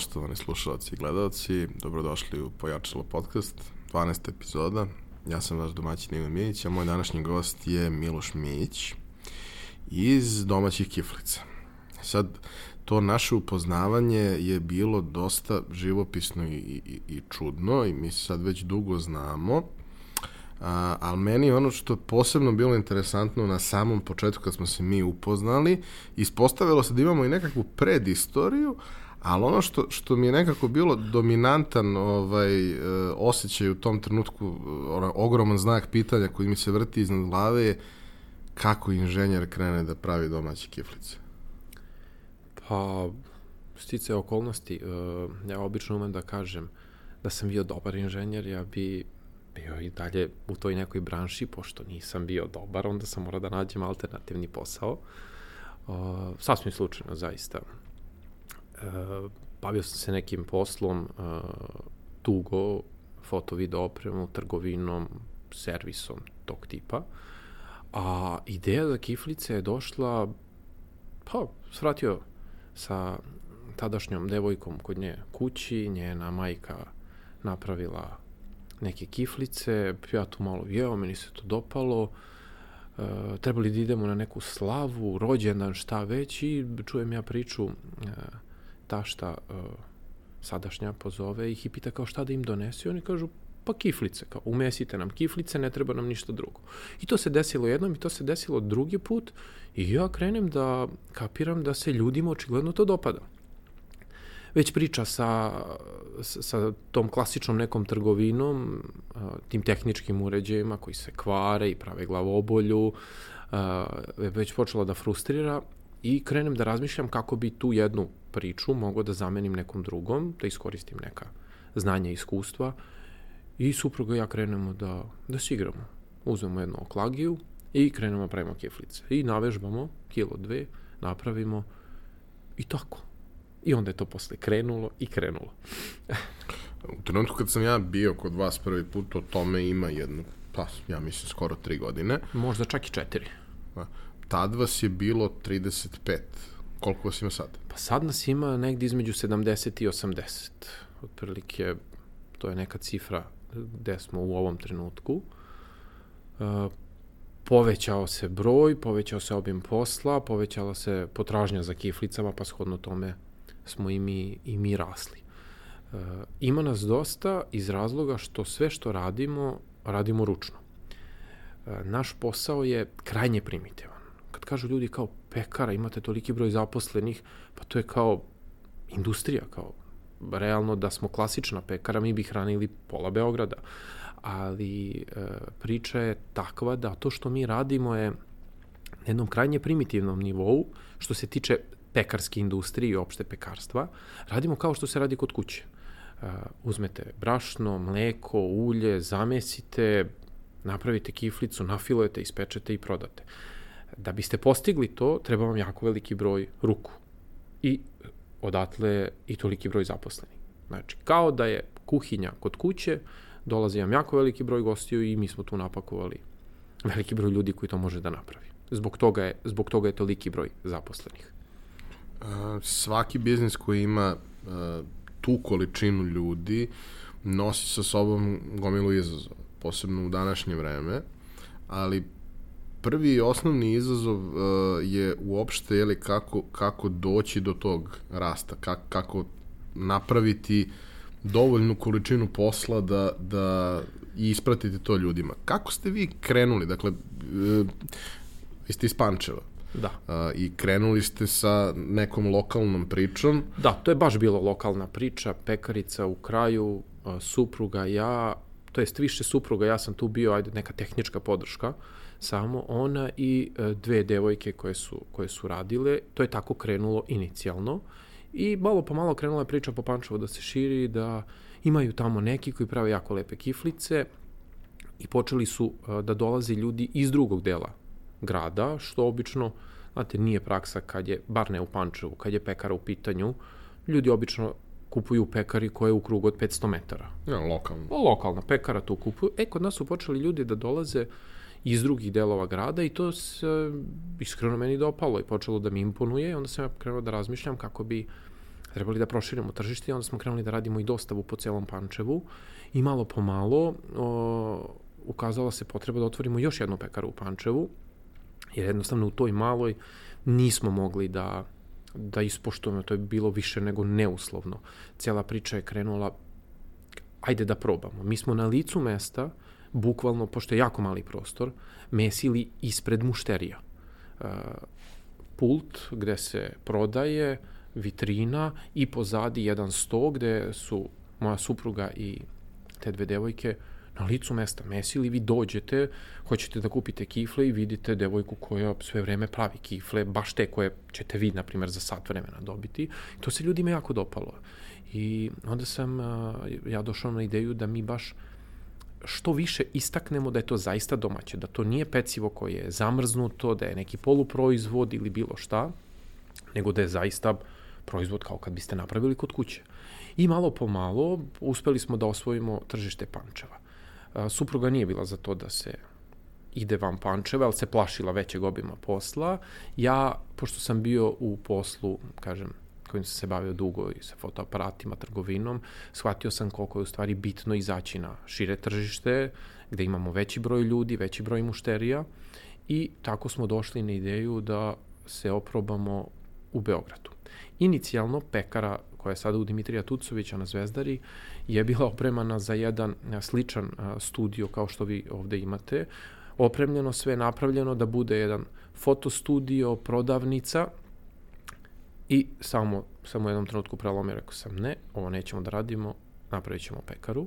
poštovani slušalci i gledalci, dobrodošli u Pojačalo podcast, 12. epizoda. Ja sam vaš domaćin Ivan Mijić, a moj današnji gost je Miloš Mijić iz domaćih kiflica. Sad, to naše upoznavanje je bilo dosta živopisno i, i, i čudno i mi se sad već dugo znamo, A, ali meni ono što je posebno bilo interesantno na samom početku kad smo se mi upoznali, ispostavilo se da imamo i nekakvu predistoriju, ali ono što, što mi je nekako bilo dominantan ovaj, e, osjećaj u tom trenutku, onaj ogroman znak pitanja koji mi se vrti iznad glave je kako inženjer krene da pravi domaće kiflice? Pa, stice okolnosti, ja obično umem da kažem da sam bio dobar inženjer, ja bi bio i dalje u toj nekoj branši, pošto nisam bio dobar, onda sam morao da nađem alternativni posao. Uh, sasvim slučajno, zaista. Uh, bavio sam se nekim poslom uh, tugo, foto, video opremu, trgovinom, servisom tog tipa. A ideja za kiflice je došla, pa, svratio sa tadašnjom devojkom kod nje kući, njena majka napravila neke kiflice, ja tu malo jeo, meni se to dopalo, e, trebali da idemo na neku slavu, rođendan, šta već i čujem ja priču e, tašta e, sadašnja pozove ih i pita kao šta da im donesi, oni kažu pa kiflice, kao umesite nam kiflice, ne treba nam ništa drugo. I to se desilo jednom i to se desilo drugi put i ja krenem da kapiram da se ljudima očigledno to dopada već priča sa, sa tom klasičnom nekom trgovinom, tim tehničkim uređajima koji se kvare i prave glavobolju, već počela da frustrira i krenem da razmišljam kako bi tu jednu priču mogao da zamenim nekom drugom, da iskoristim neka znanja i iskustva i supruga i ja krenemo da, da se igramo. Uzmemo jednu oklagiju i krenemo da pravimo keflice. I navežbamo kilo dve, napravimo i tako. I onda je to posle krenulo i krenulo. U trenutku kad sam ja bio kod vas prvi put, o tome ima jedno, pa ja mislim skoro tri godine. Možda čak i četiri. Tad vas je bilo 35. Koliko vas ima sad? Pa sad nas ima negdje između 70 i 80. Otprilike, to je neka cifra gde smo u ovom trenutku. Uh, povećao se broj, povećao se obim posla, povećala se potražnja za kiflicama, pa shodno tome smo i mi, i mi rasli. E, ima nas dosta iz razloga što sve što radimo, radimo ručno. E, naš posao je krajnje primitivan. Kad kažu ljudi kao pekara, imate toliki broj zaposlenih, pa to je kao industrija, kao realno da smo klasična pekara, mi bi hranili pola Beograda. Ali e, priča je takva da to što mi radimo je na jednom krajnje primitivnom nivou, što se tiče pekarske industrije i opšte pekarstva, radimo kao što se radi kod kuće. Uh, uzmete brašno, mleko, ulje, zamesite, napravite kiflicu, nafilujete, ispečete i prodate. Da biste postigli to, treba vam jako veliki broj ruku. I odatle i toliki broj zaposlenih. Znači, kao da je kuhinja kod kuće, dolazi vam jako veliki broj gostiju i mi smo tu napakovali veliki broj ljudi koji to može da napravi. Zbog toga je, zbog toga je toliki broj zaposlenih svaki biznis koji ima tu količinu ljudi nosi sa sobom gomilu izazova, posebno u današnje vreme, ali prvi i osnovni izazov uh, je uopšte jeli, kako, kako doći do tog rasta, kako, kako napraviti dovoljnu količinu posla da, da i ispratite to ljudima. Kako ste vi krenuli? Dakle, uh, vi ste iz Pančeva. Da. A, I krenuli ste sa nekom lokalnom pričom. Da, to je baš bilo lokalna priča, pekarica u kraju, supruga, ja, to jest više supruga, ja sam tu bio, ajde, neka tehnička podrška, samo ona i e, dve devojke koje su, koje su radile, to je tako krenulo inicijalno i malo po malo krenula je priča po Pančevu da se širi, da imaju tamo neki koji prave jako lepe kiflice i počeli su a, da dolaze ljudi iz drugog dela grada, što obično, znate, nije praksa kad je, bar ne u Pančevu, kad je pekara u pitanju, ljudi obično kupuju pekari koje je u krugu od 500 metara. Ja, lokalno. O, lokalna pekara tu kupuju. E, kod nas su počeli ljudi da dolaze iz drugih delova grada i to se iskreno meni dopalo i počelo da mi imponuje i onda sam ja krenuo da razmišljam kako bi trebali da proširimo tržište i onda smo krenuli da radimo i dostavu po celom Pančevu i malo po malo o, ukazala se potreba da otvorimo još jednu pekaru u Pančevu, jer jednostavno u toj maloj nismo mogli da, da ispoštujemo, to je bilo više nego neuslovno. Cijela priča je krenula, ajde da probamo. Mi smo na licu mesta, bukvalno, pošto je jako mali prostor, mesili ispred mušterija. Uh, pult gde se prodaje, vitrina i pozadi jedan sto gde su moja supruga i te dve devojke na licu mesta mesili, vi dođete, hoćete da kupite kifle i vidite devojku koja sve vreme pravi kifle, baš te koje ćete vi, na primjer, za sat vremena dobiti. To se ljudima jako dopalo. I onda sam ja došao na ideju da mi baš što više istaknemo da je to zaista domaće, da to nije pecivo koje je zamrznuto, da je neki poluproizvod ili bilo šta, nego da je zaista proizvod kao kad biste napravili kod kuće. I malo po malo uspeli smo da osvojimo tržište Pančeva. Supruga nije bila za to da se ide van Pančeva, ali se plašila većeg obima posla. Ja, pošto sam bio u poslu, kažem, kojim sam se bavio dugo i sa fotoaparatima, trgovinom, shvatio sam koliko je u stvari bitno izaći na šire tržište, gde imamo veći broj ljudi, veći broj mušterija i tako smo došli na ideju da se oprobamo u Beogradu. Inicijalno pekara koja je sada u Dimitrija Tucovića na Zvezdari je bila opremana za jedan sličan studio kao što vi ovde imate. Opremljeno sve napravljeno da bude jedan fotostudio, prodavnica i samo, samo u jednom trenutku prelomio, rekao sam ne, ovo nećemo da radimo, napravit ćemo pekaru.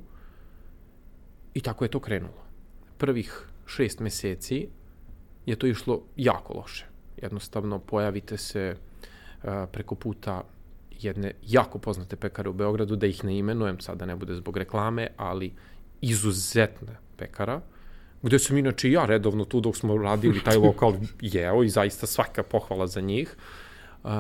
I tako je to krenulo. Prvih šest meseci je to išlo jako loše. Jednostavno pojavite se preko puta jedne jako poznate pekare u Beogradu, da ih ne imenujem, sada ne bude zbog reklame, ali izuzetna pekara, gde sam inače ja redovno tu dok smo radili taj lokal jeo i zaista svaka pohvala za njih. Uh,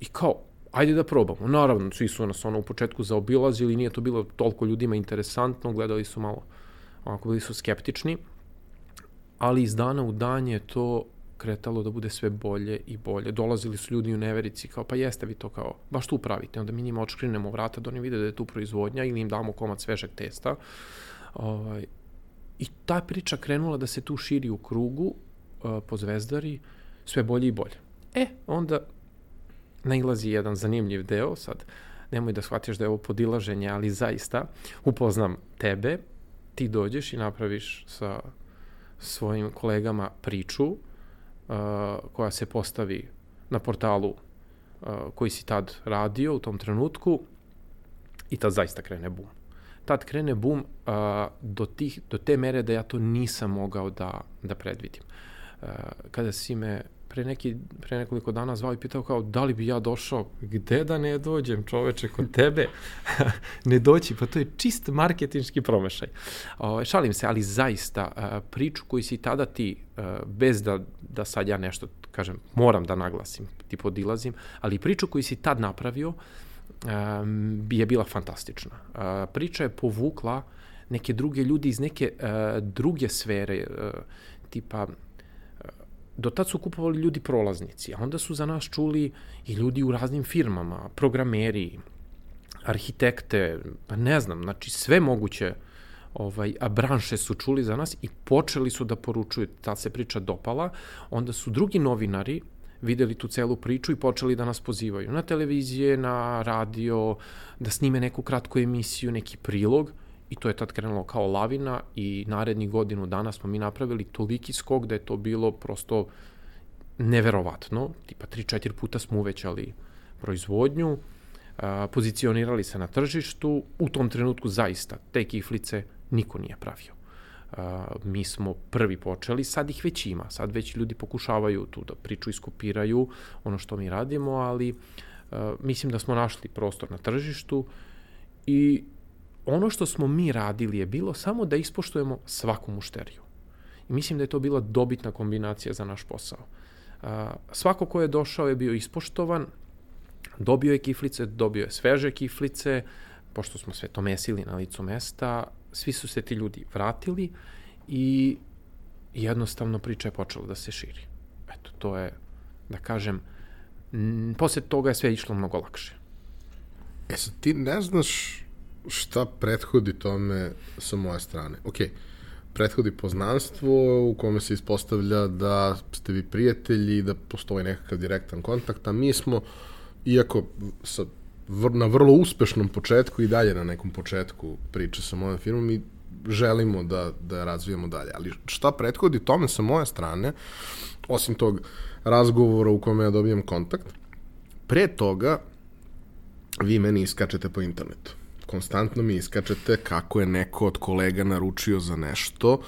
I kao, ajde da probamo. Naravno, svi su nas ono u početku zaobilazili, nije to bilo toliko ljudima interesantno, gledali su malo, onako bili su skeptični, ali iz dana u dan je to kretalo da bude sve bolje i bolje. Dolazili su ljudi u neverici kao pa jeste vi to kao baš tu pravite. Onda mi njima očkrinemo vrata da oni vide da je tu proizvodnja ili im damo komad svežeg testa. Ovaj, I ta priča krenula da se tu širi u krugu uh, po zvezdari sve bolje i bolje. E, onda nailazi jedan zanimljiv deo, sad nemoj da shvatiš da je ovo podilaženje, ali zaista upoznam tebe, ti dođeš i napraviš sa svojim kolegama priču koja se postavi na portalu koji si tad radio u tom trenutku i tad zaista krene bum. Tad krene bum do, tih, do te mere da ja to nisam mogao da, da predvidim. kada si me pre, neki, pre nekoliko dana zvao i pitao kao da li bi ja došao, gde da ne dođem čoveče kod tebe, ne doći, pa to je čist marketinški promešaj. O, šalim se, ali zaista priču koju si tada ti, bez da, da sad ja nešto kažem, moram da naglasim, ti podilazim, ali priču koju si tad napravio je bila fantastična. Priča je povukla neke druge ljudi iz neke druge sfere, tipa do tad su kupovali ljudi prolaznici, a onda su za nas čuli i ljudi u raznim firmama, programeri, arhitekte, pa ne znam, znači sve moguće ovaj, a branše su čuli za nas i počeli su da poručuju, ta se priča dopala, onda su drugi novinari videli tu celu priču i počeli da nas pozivaju na televizije, na radio, da snime neku kratku emisiju, neki prilog i to je tad krenulo kao lavina i narednih godinu dana smo mi napravili toliki skok da je to bilo prosto neverovatno, tipa 3-4 puta smo uvećali proizvodnju, pozicionirali se na tržištu, u tom trenutku zaista te kiflice niko nije pravio. mi smo prvi počeli, sad ih već ima, sad već ljudi pokušavaju tu da priču iskopiraju ono što mi radimo, ali mislim da smo našli prostor na tržištu i ono što smo mi radili je bilo samo da ispoštujemo svaku mušteriju. I mislim da je to bila dobitna kombinacija za naš posao. Svako ko je došao je bio ispoštovan, dobio je kiflice, dobio je sveže kiflice, pošto smo sve to mesili na licu mesta, svi su se ti ljudi vratili i jednostavno priča je počela da se širi. Eto, to je, da kažem, posle toga je sve išlo mnogo lakše. E sad, ti ne znaš šta prethodi tome sa moje strane. Okay prethodi poznanstvo u kome se ispostavlja da ste vi prijatelji i da postoji nekakav direktan kontakt, a mi smo, iako sa, vr, na vrlo uspešnom početku i dalje na nekom početku priče sa mojom firmom, mi želimo da, da razvijamo dalje. Ali šta prethodi tome sa moje strane, osim tog razgovora u kome ja dobijem kontakt, pre toga vi meni iskačete po internetu konstantno mi iskačete kako je neko od kolega naručio za nešto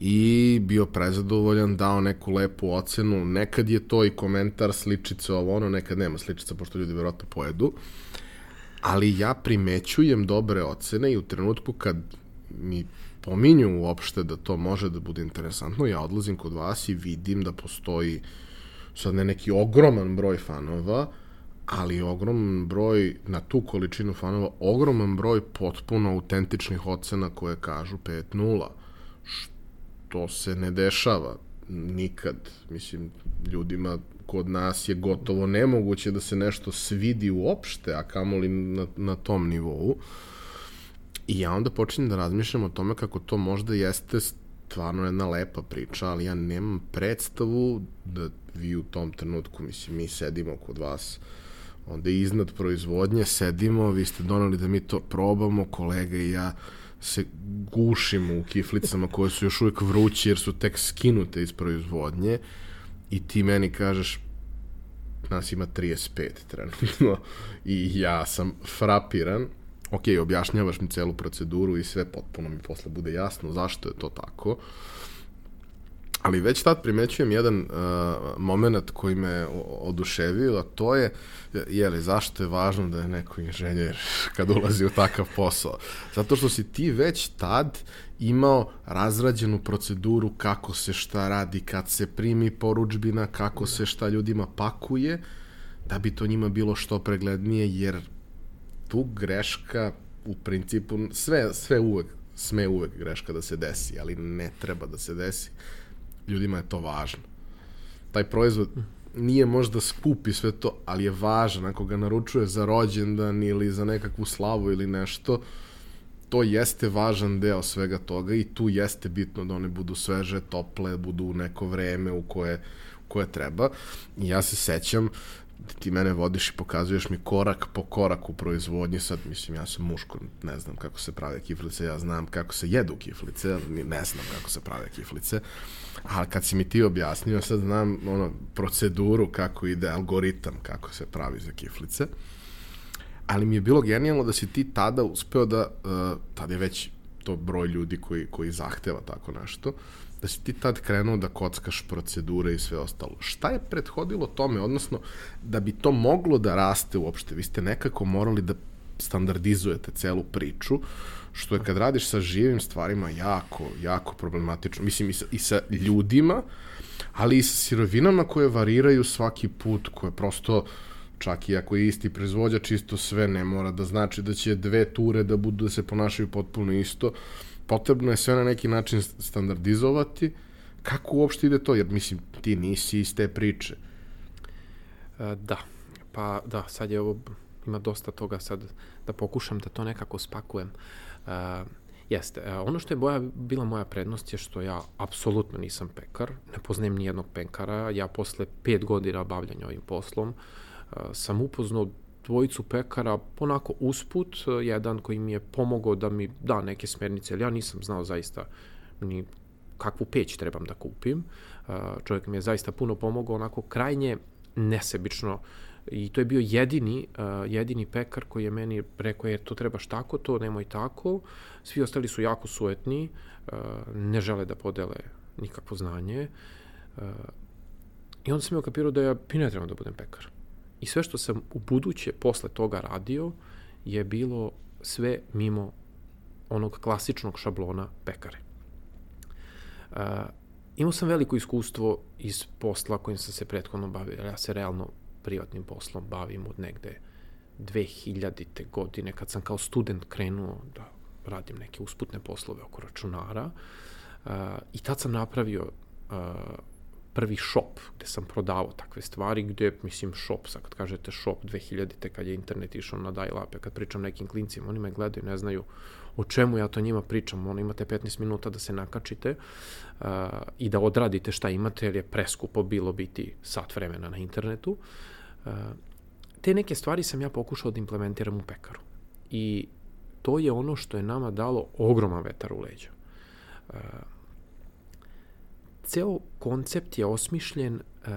i bio prezadovoljan, dao neku lepu ocenu. Nekad je to i komentar, sličice ovo ono, nekad nema sličica, pošto ljudi verovatno pojedu. Ali ja primećujem dobre ocene i u trenutku kad mi pominju uopšte da to može da bude interesantno, ja odlazim kod vas i vidim da postoji sad ne neki ogroman broj fanova, ali ogroman broj, na tu količinu fanova, ogroman broj potpuno autentičnih ocena koje kažu 5-0, što se ne dešava nikad. Mislim, ljudima kod nas je gotovo nemoguće da se nešto svidi uopšte, a kamoli na, na tom nivou. I ja onda počinjem da razmišljam o tome kako to možda jeste stvarno jedna lepa priča, ali ja nemam predstavu da vi u tom trenutku, mislim, mi sedimo kod vas, uh, onda iznad proizvodnje sedimo, vi ste donali da mi to probamo, kolega i ja se gušimo u kiflicama koje su još uvek vruće jer su tek skinute iz proizvodnje i ti meni kažeš nas ima 35 trenutno i ja sam frapiran. Ok, objašnjavaš mi celu proceduru i sve potpuno mi posle bude jasno zašto je to tako ali već tad primećujem jedan uh, moment koji me oduševio, a to je, je li, zašto je važno da je neko inženjer kad ulazi u takav posao? Zato što si ti već tad imao razrađenu proceduru kako se šta radi, kad se primi poručbina, kako se šta ljudima pakuje, da bi to njima bilo što preglednije, jer tu greška u principu, sve, sve uvek, sme uvek greška da se desi, ali ne treba da se desi ljudima je to važno. Taj proizvod nije možda skup i sve to, ali je važan. Ako ga naručuje za rođendan ili za nekakvu slavu ili nešto, to jeste važan deo svega toga i tu jeste bitno da one budu sveže, tople, budu u neko vreme u koje, u koje treba. I ja se sećam ti mene vodiš i pokazuješ mi korak po korak u proizvodnji, sad mislim ja sam muško, ne znam kako se prave kiflice, ja znam kako se jedu kiflice, ne znam kako se prave kiflice, a kad si mi ti objasnio, sad znam ono, proceduru kako ide, algoritam kako se pravi za kiflice, ali mi je bilo genijalno da si ti tada uspeo da, uh, tada je već to broj ljudi koji, koji zahteva tako nešto, da si ti tad krenuo da kockaš procedure i sve ostalo. Šta je prethodilo tome, odnosno da bi to moglo da raste uopšte? Vi ste nekako morali da standardizujete celu priču, što je kad radiš sa živim stvarima jako, jako problematično. Mislim i sa, i sa ljudima, ali i sa sirovinama koje variraju svaki put, koje prosto čak i ako je isti proizvođač, isto sve ne mora da znači da će dve ture da budu da se ponašaju potpuno isto potrebno je sve na neki način standardizovati. Kako uopšte ide to? Jer, mislim, ti nisi iz te priče. E, da, pa da, sad je ovo, ima dosta toga sad da pokušam da to nekako spakujem. Uh, jeste, uh, ono što je boja, bila moja prednost je što ja apsolutno nisam pekar, ne poznajem ni jednog pekara, ja posle pet godina bavljanja ovim poslom uh, sam upoznao dvojicu pekara onako usput, jedan koji mi je pomogao da mi da neke smernice, ali ja nisam znao zaista ni kakvu peć trebam da kupim. Čovjek mi je zaista puno pomogao, onako krajnje nesebično i to je bio jedini, jedini pekar koji je meni rekao je to trebaš tako, to nemoj tako. Svi ostali su jako suetni, ne žele da podele nikakvo znanje. I onda sam je okapirao da ja ne trebam da budem pekar. I sve što sam u buduće posle toga radio je bilo sve mimo onog klasičnog šablona pekare. Uh, imao sam veliko iskustvo iz posla kojim sam se prethodno bavio. Ja se realno privatnim poslom bavim od negde 2000. godine, kad sam kao student krenuo da radim neke usputne poslove oko računara. I tad sam napravio prvi shop gde sam prodavao takve stvari, gde, mislim, shop, sad kad kažete shop 2000-te, kad je internet išao na dial-up, kad pričam nekim klincima, oni me gledaju, ne znaju o čemu ja to njima pričam, ono imate 15 minuta da se nakačite uh, i da odradite šta imate, jer je preskupo bilo biti sat vremena na internetu. Uh, te neke stvari sam ja pokušao da implementiram u pekaru. I to je ono što je nama dalo ogroman vetar u leđa. Uh, ceo koncept je osmišljen uh,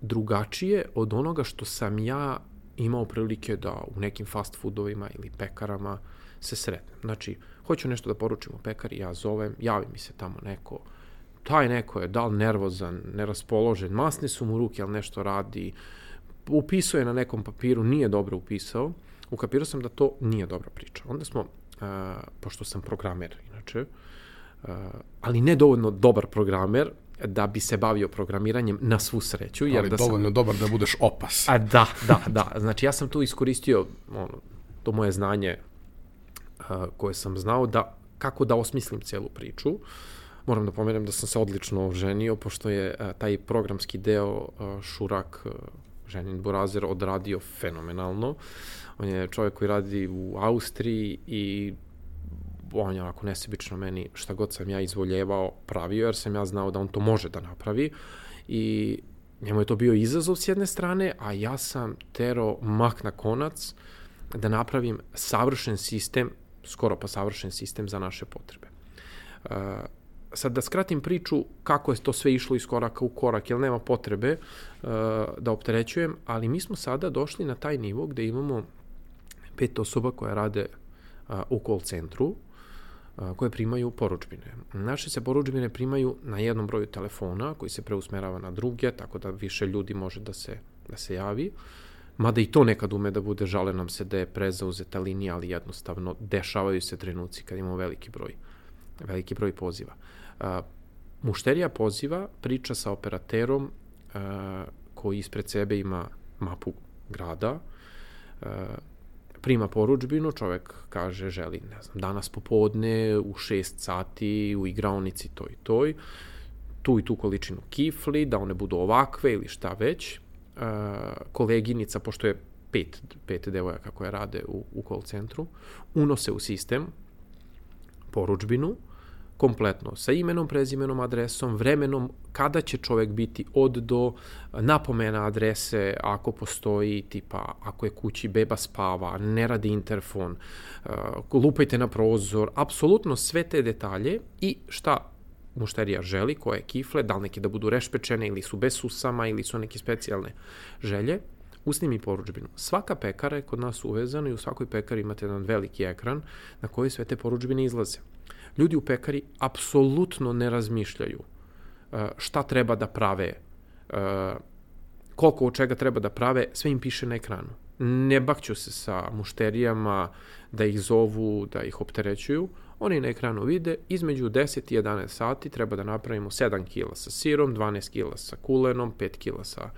drugačije od onoga što sam ja imao prilike da u nekim fast foodovima ili pekarama se sretnem. Znači, hoću nešto da poručim u pekari, ja zovem, javi mi se tamo neko, taj neko je da li nervozan, neraspoložen, masne su mu ruke, ali nešto radi, upisao je na nekom papiru, nije dobro upisao, ukapirao sam da to nije dobra priča. Onda smo, uh, pošto sam programer inače, uh, ali ne dovoljno dobar programer, da bi se bavio programiranjem na svu sreću. Jer ali da dovoljno sam... dobar da budeš opas. A, da, da, da. Znači ja sam tu iskoristio ono, to moje znanje uh, koje sam znao da kako da osmislim celu priču. Moram da pomenem da sam se odlično oženio, pošto je uh, taj programski deo uh, Šurak uh, Ženin Burazer odradio fenomenalno. On je čovjek koji radi u Austriji i on je onako nesebično meni šta god sam ja izvoljevao pravio, jer sam ja znao da on to može da napravi i njemu je to bio izazov s jedne strane, a ja sam tero mak na konac da napravim savršen sistem, skoro pa savršen sistem za naše potrebe. Uh, sad da skratim priču kako je to sve išlo iz koraka u korak, jer nema potrebe uh, da opterećujem, ali mi smo sada došli na taj nivo gde imamo pet osoba koje rade uh, u call centru, koje primaju poručbine. Naše se poručbine primaju na jednom broju telefona koji se preusmerava na druge, tako da više ljudi može da se, da se javi. Mada i to nekad ume da bude, žale nam se da je prezauzeta linija, ali jednostavno dešavaju se trenuci kad imamo veliki broj, veliki broj poziva. A, mušterija poziva, priča sa operaterom a, koji ispred sebe ima mapu grada, a, prima poručbinu, čovek kaže želi, ne znam, danas popodne u 6 sati u igraonici toj toj, tu i tu količinu kifli, da one budu ovakve ili šta već. E, koleginica, pošto je pet, pet devojaka koje rade u, u call centru, unose u sistem poručbinu, kompletno, sa imenom, prezimenom, adresom, vremenom, kada će čovek biti od do, napomena adrese ako postoji, tipa ako je kući beba spava, ne radi interfon, uh, lupajte na prozor, apsolutno sve te detalje i šta mušterija želi, koje kifle, da li neke da budu rešpečene ili su bez susama ili su neke specijalne želje, usnimi poručbinu. Svaka pekara je kod nas uvezana i u svakoj pekari imate jedan veliki ekran na koji sve te poručbine izlaze ljudi u pekari apsolutno ne razmišljaju uh, šta treba da prave, uh, koliko od čega treba da prave, sve im piše na ekranu. Ne bakću se sa mušterijama da ih zovu, da ih opterećuju. Oni na ekranu vide, između 10 i 11 sati treba da napravimo 7 kila sa sirom, 12 kila sa kulenom, 5 kila sa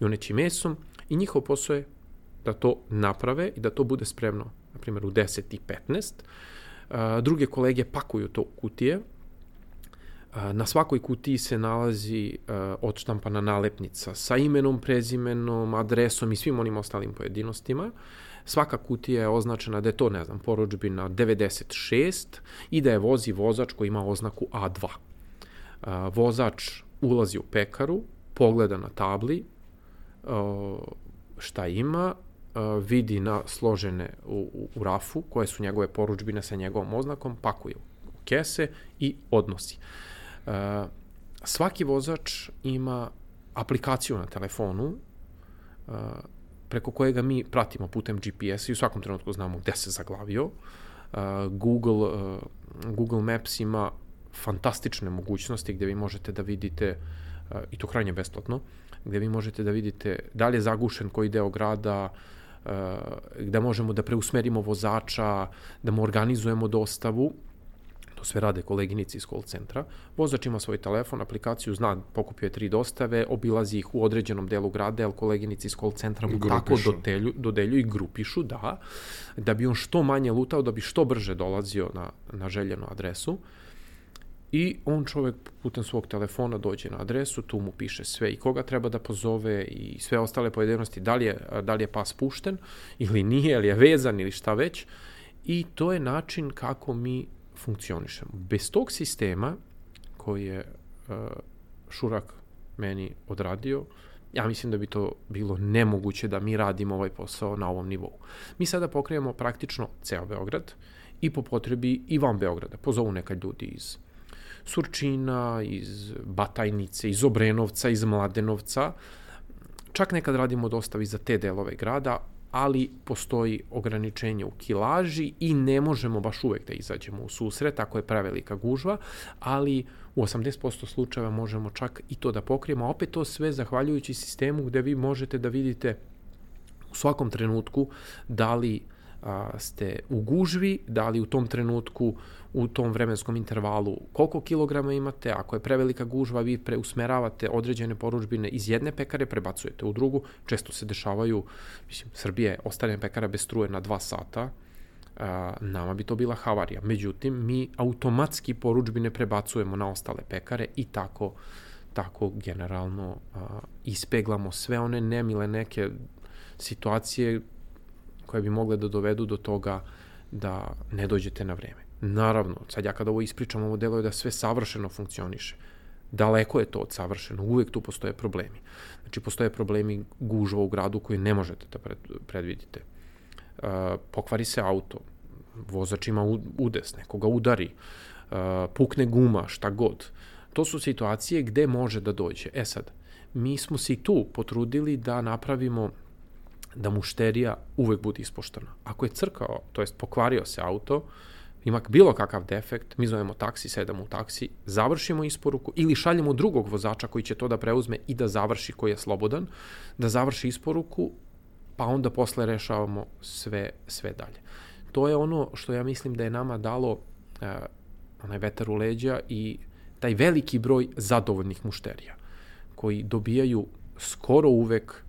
junećim mesom i njihov posao je da to naprave i da to bude spremno, na primjer, u 10 i 15 druge kolege pakuju to u kutije. Na svakoj kutiji se nalazi odštampana nalepnica sa imenom, prezimenom, adresom i svim onim ostalim pojedinostima. Svaka kutija je označena da je to, ne znam, poručbina 96 i da je vozi vozač koji ima oznaku A2. Vozač ulazi u pekaru, pogleda na tabli šta ima, vidi na složene u, u, u rafu, koje su njegove poručbine sa njegovom oznakom, pakuje u kese i odnosi. Uh, svaki vozač ima aplikaciju na telefonu uh, preko kojega mi pratimo putem GPS i u svakom trenutku znamo gde se zaglavio. Uh, Google, uh, Google Maps ima fantastične mogućnosti gde vi možete da vidite i to krajnje besplatno, gde vi možete da vidite da li je zagušen koji deo grada, gde možemo da preusmerimo vozača, da mu organizujemo dostavu, to sve rade koleginici iz call centra. Vozač ima svoj telefon, aplikaciju zna, pokupio je tri dostave, obilazi ih u određenom delu grada, ali koleginici iz call centra mu tako dodelju, dodelju i grupišu, da, da bi on što manje lutao, da bi što brže dolazio na, na željenu adresu. I on čovek putem svog telefona dođe na adresu, tu mu piše sve i koga treba da pozove i sve ostale pojedinosti, da li je, da li je pas pušten ili nije, ili je vezan ili šta već. I to je način kako mi funkcionišemo. Bez tog sistema koji je uh, Šurak meni odradio, ja mislim da bi to bilo nemoguće da mi radimo ovaj posao na ovom nivou. Mi sada pokrijemo praktično ceo Beograd i po potrebi i van Beograda. Pozovu neka ljudi iz Surčina, iz Batajnice, iz Obrenovca, iz Mladenovca. Čak nekad radimo dostavi za te delove grada, ali postoji ograničenje u kilaži i ne možemo baš uvek da izađemo u susret ako je prevelika gužva, ali u 80% slučajeva možemo čak i to da pokrijemo, opet to sve zahvaljujući sistemu gde vi možete da vidite u svakom trenutku da li a, ste u gužvi, da li u tom trenutku, u tom vremenskom intervalu koliko kilograma imate, ako je prevelika gužva, vi preusmeravate određene poručbine iz jedne pekare, prebacujete u drugu, često se dešavaju, mislim, Srbije ostane pekara bez struje na dva sata, a, nama bi to bila havarija. Međutim, mi automatski poručbine prebacujemo na ostale pekare i tako tako generalno a, ispeglamo sve one nemile neke situacije koje bi mogle da dovedu do toga da ne dođete na vreme. Naravno, sad ja kada ovo ispričam, ovo deluje da sve savršeno funkcioniše. Daleko je to od savršeno, uvek tu postoje problemi. Znači, postoje problemi gužva u gradu koji ne možete da pred, predvidite. Uh, pokvari se auto, vozač ima udes, nekoga udari, uh, pukne guma, šta god. To su situacije gde može da dođe. E sad, mi smo se i tu potrudili da napravimo da mušterija uvek bude ispoštena. Ako je crkao, to jest pokvario se auto, ima bilo kakav defekt, mi zovemo taksi, sedamo u taksi, završimo isporuku ili šaljemo drugog vozača koji će to da preuzme i da završi koji je slobodan, da završi isporuku, pa onda posle rešavamo sve, sve dalje. To je ono što ja mislim da je nama dalo uh, onaj vetar u leđa i taj veliki broj zadovoljnih mušterija koji dobijaju skoro uvek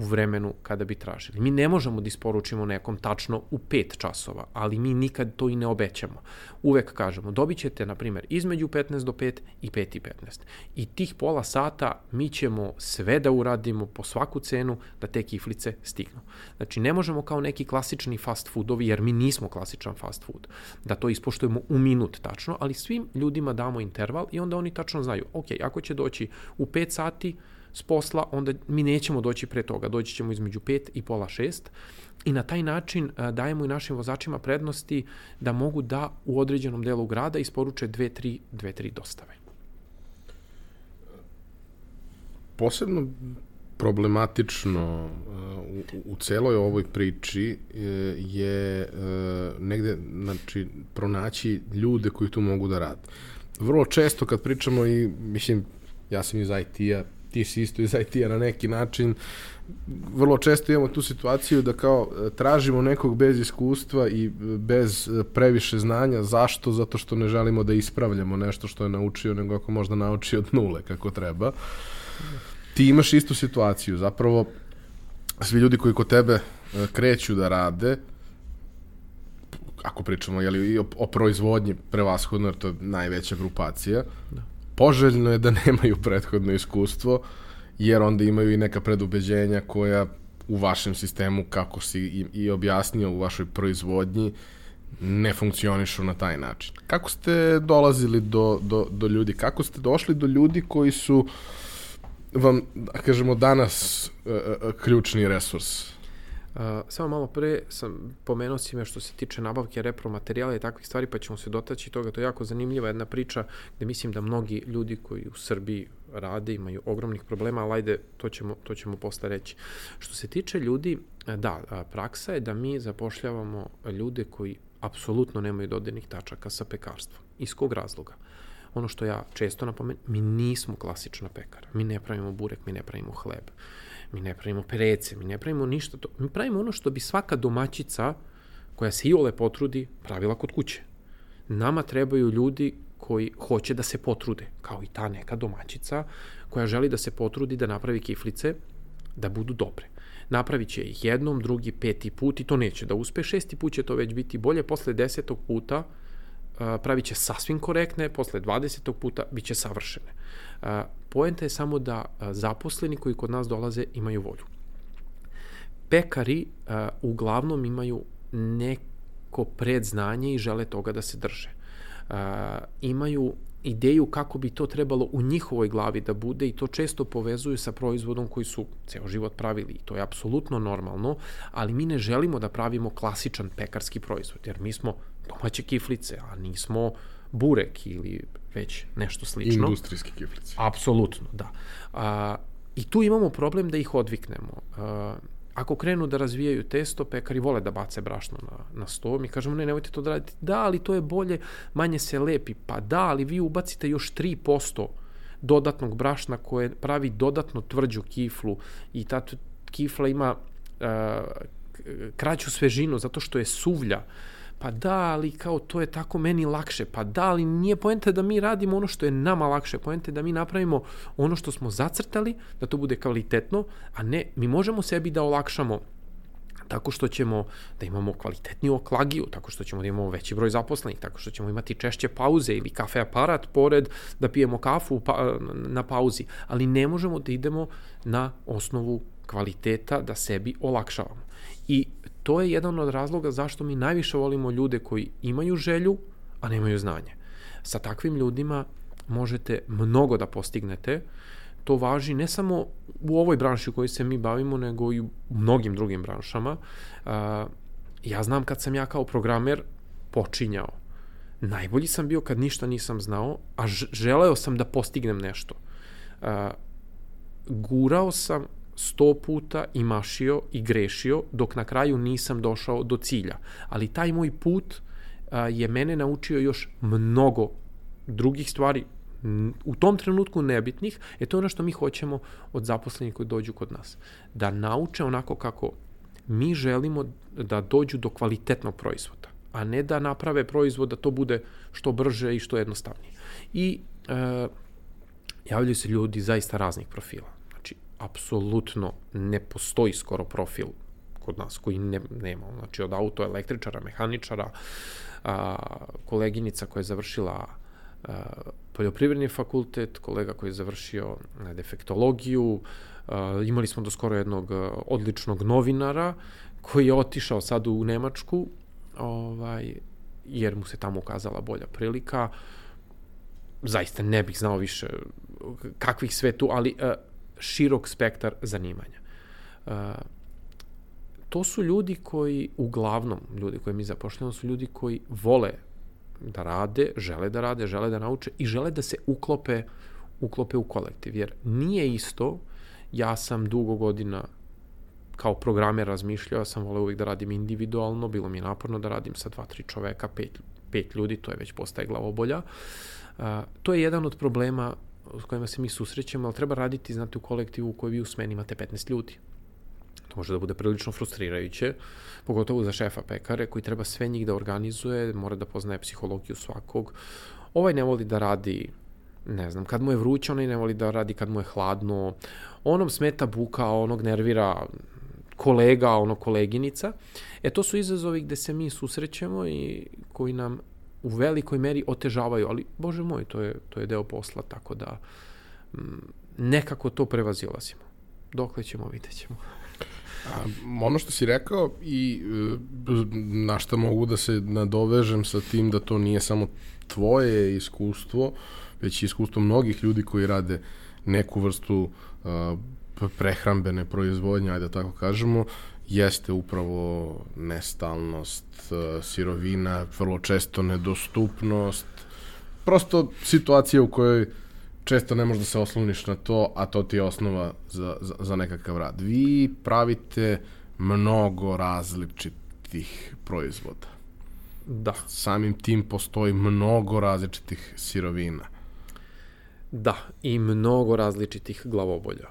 u vremenu kada bi tražili. Mi ne možemo da isporučimo nekom tačno u 5 časova, ali mi nikad to i ne obećamo. Uvek kažemo, dobit ćete, na primjer, između 15 do 5 i 5 i 15. I tih pola sata mi ćemo sve da uradimo po svaku cenu da te kiflice stignu. Znači, ne možemo kao neki klasični fast foodovi, jer mi nismo klasičan fast food, da to ispoštujemo u minut tačno, ali svim ljudima damo interval i onda oni tačno znaju, ok, ako će doći u 5 sati, s posla, onda mi nećemo doći pre toga, doći ćemo između 5 i pola 6 i na taj način dajemo i našim vozačima prednosti da mogu da u određenom delu grada isporuče 2-3 2-3 dostave. Posebno problematično u, u celoj ovoj priči je negde znači, pronaći ljude koji tu mogu da rade. Vrlo često kad pričamo i, mislim, ja sam iz IT-a, ti si isto iz IT-a na neki način, vrlo često imamo tu situaciju da kao e, tražimo nekog bez iskustva i e, bez e, previše znanja. Zašto? Zato što ne želimo da ispravljamo nešto što je naučio, nego ako možda nauči od nule kako treba. Ti imaš istu situaciju. Zapravo, svi ljudi koji kod tebe kreću da rade, ako pričamo jeli, i o, o proizvodnji prevashodno, jer to je najveća grupacija, da poželjno je da nemaju prethodno iskustvo, jer onda imaju i neka predubeđenja koja u vašem sistemu, kako si i, objasnio u vašoj proizvodnji, ne funkcionišu na taj način. Kako ste dolazili do, do, do ljudi? Kako ste došli do ljudi koji su vam, da kažemo, danas uh, uh, ključni resurs? Samo malo pre sam pomenuo si me što se tiče nabavke repromaterijala i takvih stvari, pa ćemo se dotaći toga. To je jako zanimljiva jedna priča gde mislim da mnogi ljudi koji u Srbiji rade imaju ogromnih problema, ali ajde, to ćemo, to ćemo posle reći. Što se tiče ljudi, da, praksa je da mi zapošljavamo ljude koji apsolutno nemaju dodirnih tačaka sa pekarstvom. Iz kog razloga? Ono što ja često napomenem, mi nismo klasična pekara. Mi ne pravimo burek, mi ne pravimo hleb. Uh, mi ne pravimo perece, mi ne pravimo ništa to. Mi pravimo ono što bi svaka domaćica koja se i ole potrudi pravila kod kuće. Nama trebaju ljudi koji hoće da se potrude, kao i ta neka domaćica koja želi da se potrudi da napravi kiflice da budu dobre. Napravit će ih jednom, drugi, peti put i to neće da uspe. Šesti put će to već biti bolje. Posle desetog puta pravit će sasvim korektne, posle 20. puta bit će savršene. Poenta je samo da zaposleni koji kod nas dolaze imaju volju. Pekari uglavnom imaju neko predznanje i žele toga da se drže. Imaju ideju kako bi to trebalo u njihovoj glavi da bude i to često povezuju sa proizvodom koji su ceo život pravili i to je apsolutno normalno, ali mi ne želimo da pravimo klasičan pekarski proizvod, jer mi smo domaće kiflice, a nismo burek ili već nešto slično. Industrijske kiflice. Apsolutno, da. A, I tu imamo problem da ih odviknemo. A, ako krenu da razvijaju testo, pekari vole da bace brašno na, na sto, mi kažemo ne, nemojte to da radite. Da, ali to je bolje, manje se lepi. Pa da, ali vi ubacite još 3% dodatnog brašna koje pravi dodatno tvrđu kiflu i ta kifla ima uh, kraću svežinu zato što je suvlja pa da, ali kao to je tako meni lakše, pa da, ali nije poenta da mi radimo ono što je nama lakše, poenta je da mi napravimo ono što smo zacrtali, da to bude kvalitetno, a ne, mi možemo sebi da olakšamo tako što ćemo da imamo kvalitetniju oklagiju, tako što ćemo da imamo veći broj zaposlenih, tako što ćemo imati češće pauze ili kafe aparat pored da pijemo kafu pa, na pauzi, ali ne možemo da idemo na osnovu kvaliteta da sebi olakšavamo. I to je jedan od razloga zašto mi najviše volimo ljude koji imaju želju, a nemaju znanje. Sa takvim ljudima možete mnogo da postignete. To važi ne samo u ovoj branši u kojoj se mi bavimo, nego i u mnogim drugim branšama. Ja znam kad sam ja kao programer počinjao. Najbolji sam bio kad ništa nisam znao, a želeo sam da postignem nešto. Gurao sam sto puta i mašio i grešio, dok na kraju nisam došao do cilja. Ali taj moj put a, je mene naučio još mnogo drugih stvari, u tom trenutku nebitnih, je to ono što mi hoćemo od zaposlenih koji dođu kod nas. Da nauče onako kako mi želimo da dođu do kvalitetnog proizvoda, a ne da naprave proizvod da to bude što brže i što jednostavnije. I e, javljaju se ljudi zaista raznih profila apsolutno ne postoji skoro profil kod nas koji ne, nema, znači od auto električara, mehaničara, a, koleginica koja je završila a, poljoprivredni fakultet, kolega koji je završio defektologiju, a, imali smo do skoro jednog odličnog novinara koji je otišao sad u Nemačku, ovaj, jer mu se tamo ukazala bolja prilika. Zaista ne bih znao više kakvih sve tu, ali širok spektar zanimanja. Uh, to su ljudi koji, uglavnom ljudi koji mi zapošljamo, su ljudi koji vole da rade, žele da rade, žele da nauče i žele da se uklope, uklope u kolektiv. Jer nije isto, ja sam dugo godina kao programer razmišljao, sam voleo uvijek da radim individualno, bilo mi je naporno da radim sa dva, tri čoveka, pet, pet ljudi, to je već postaje glavobolja. Uh, to je jedan od problema s kojima se mi susrećemo, ali treba raditi, znate, u kolektivu u kojoj vi u smeni imate 15 ljudi. To može da bude prilično frustrirajuće, pogotovo za šefa pekare koji treba sve njih da organizuje, mora da poznaje psihologiju svakog. Ovaj ne voli da radi ne znam, kad mu je vruće, onaj ne voli da radi kad mu je hladno, onom smeta buka, onog nervira kolega, ono koleginica. E to su izazovi gde se mi susrećemo i koji nam u velikoj meri otežavaju, ali bože moj, to je, to je deo posla, tako da m, mm, nekako to prevazilazimo. Dokle ćemo, vidjet ćemo. A, ono što si rekao i e, na šta mogu da se nadovežem sa tim da to nije samo tvoje iskustvo, već i iskustvo mnogih ljudi koji rade neku vrstu uh, prehrambene proizvodnje, ajde da tako kažemo, jeste upravo nestalnost e, sirovina, vrlo često nedostupnost, prosto situacija u kojoj često ne možeš da se osloniš na to, a to ti je osnova za, za, za nekakav rad. Vi pravite mnogo različitih proizvoda. Da. Samim tim postoji mnogo različitih sirovina. Da, i mnogo različitih glavobolja.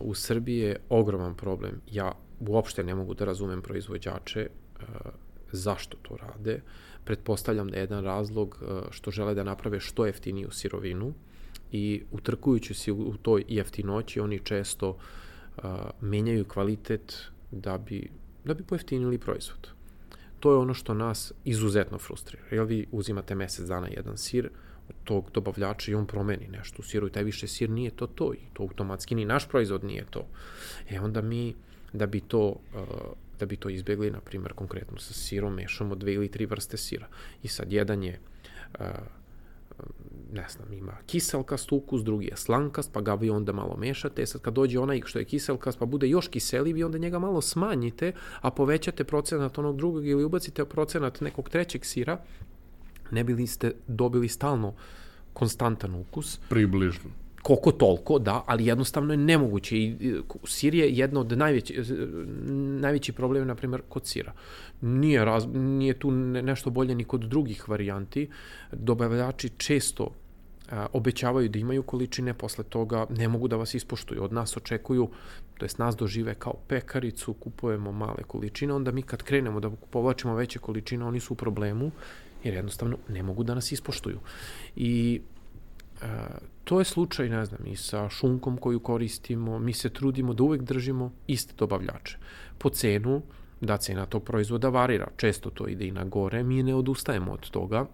U Srbiji je ogroman problem. Ja uopšte ne mogu da razumem proizvođače e, zašto to rade. Pretpostavljam da je jedan razlog e, što žele da naprave što jeftiniju sirovinu i utrkujući se u toj jeftinoći oni često e, menjaju kvalitet da bi, da bi pojeftinili proizvod. to je ono što nas izuzetno frustrira. Jer vi uzimate mesec dana jedan sir, od tog dobavljača i on promeni nešto u siru i taj više sir nije to to i to automatski ni naš proizvod nije to. E onda mi, da bi to uh, da bi to izbjegli, na primjer, konkretno sa sirom, mešamo dve ili tri vrste sira. I sad jedan je uh, ne znam, ima kiselkast ukus, drugi je slankast, pa ga vi onda malo mešate. E sad kad dođe onaj što je kiselkast, pa bude još kiseliji, vi onda njega malo smanjite, a povećate procenat onog drugog ili ubacite procenat nekog trećeg sira, ne bili ste dobili stalno konstantan ukus. Približno koliko toliko, da, ali jednostavno je nemoguće. I sir je jedna od najveći, najveći problem, na primjer, kod sira. Nije, raz, nije tu nešto bolje ni kod drugih varijanti. Dobavljači često a, obećavaju da imaju količine, posle toga ne mogu da vas ispoštuju. Od nas očekuju, to jest nas dožive kao pekaricu, kupujemo male količine, onda mi kad krenemo da povlačimo veće količine, oni su u problemu, jer jednostavno ne mogu da nas ispoštuju. I to je slučaj, ne znam, i sa šunkom koju koristimo, mi se trudimo da uvek držimo iste dobavljače. Po cenu, da cena tog proizvoda varira, često to ide i na gore, mi ne odustajemo od toga.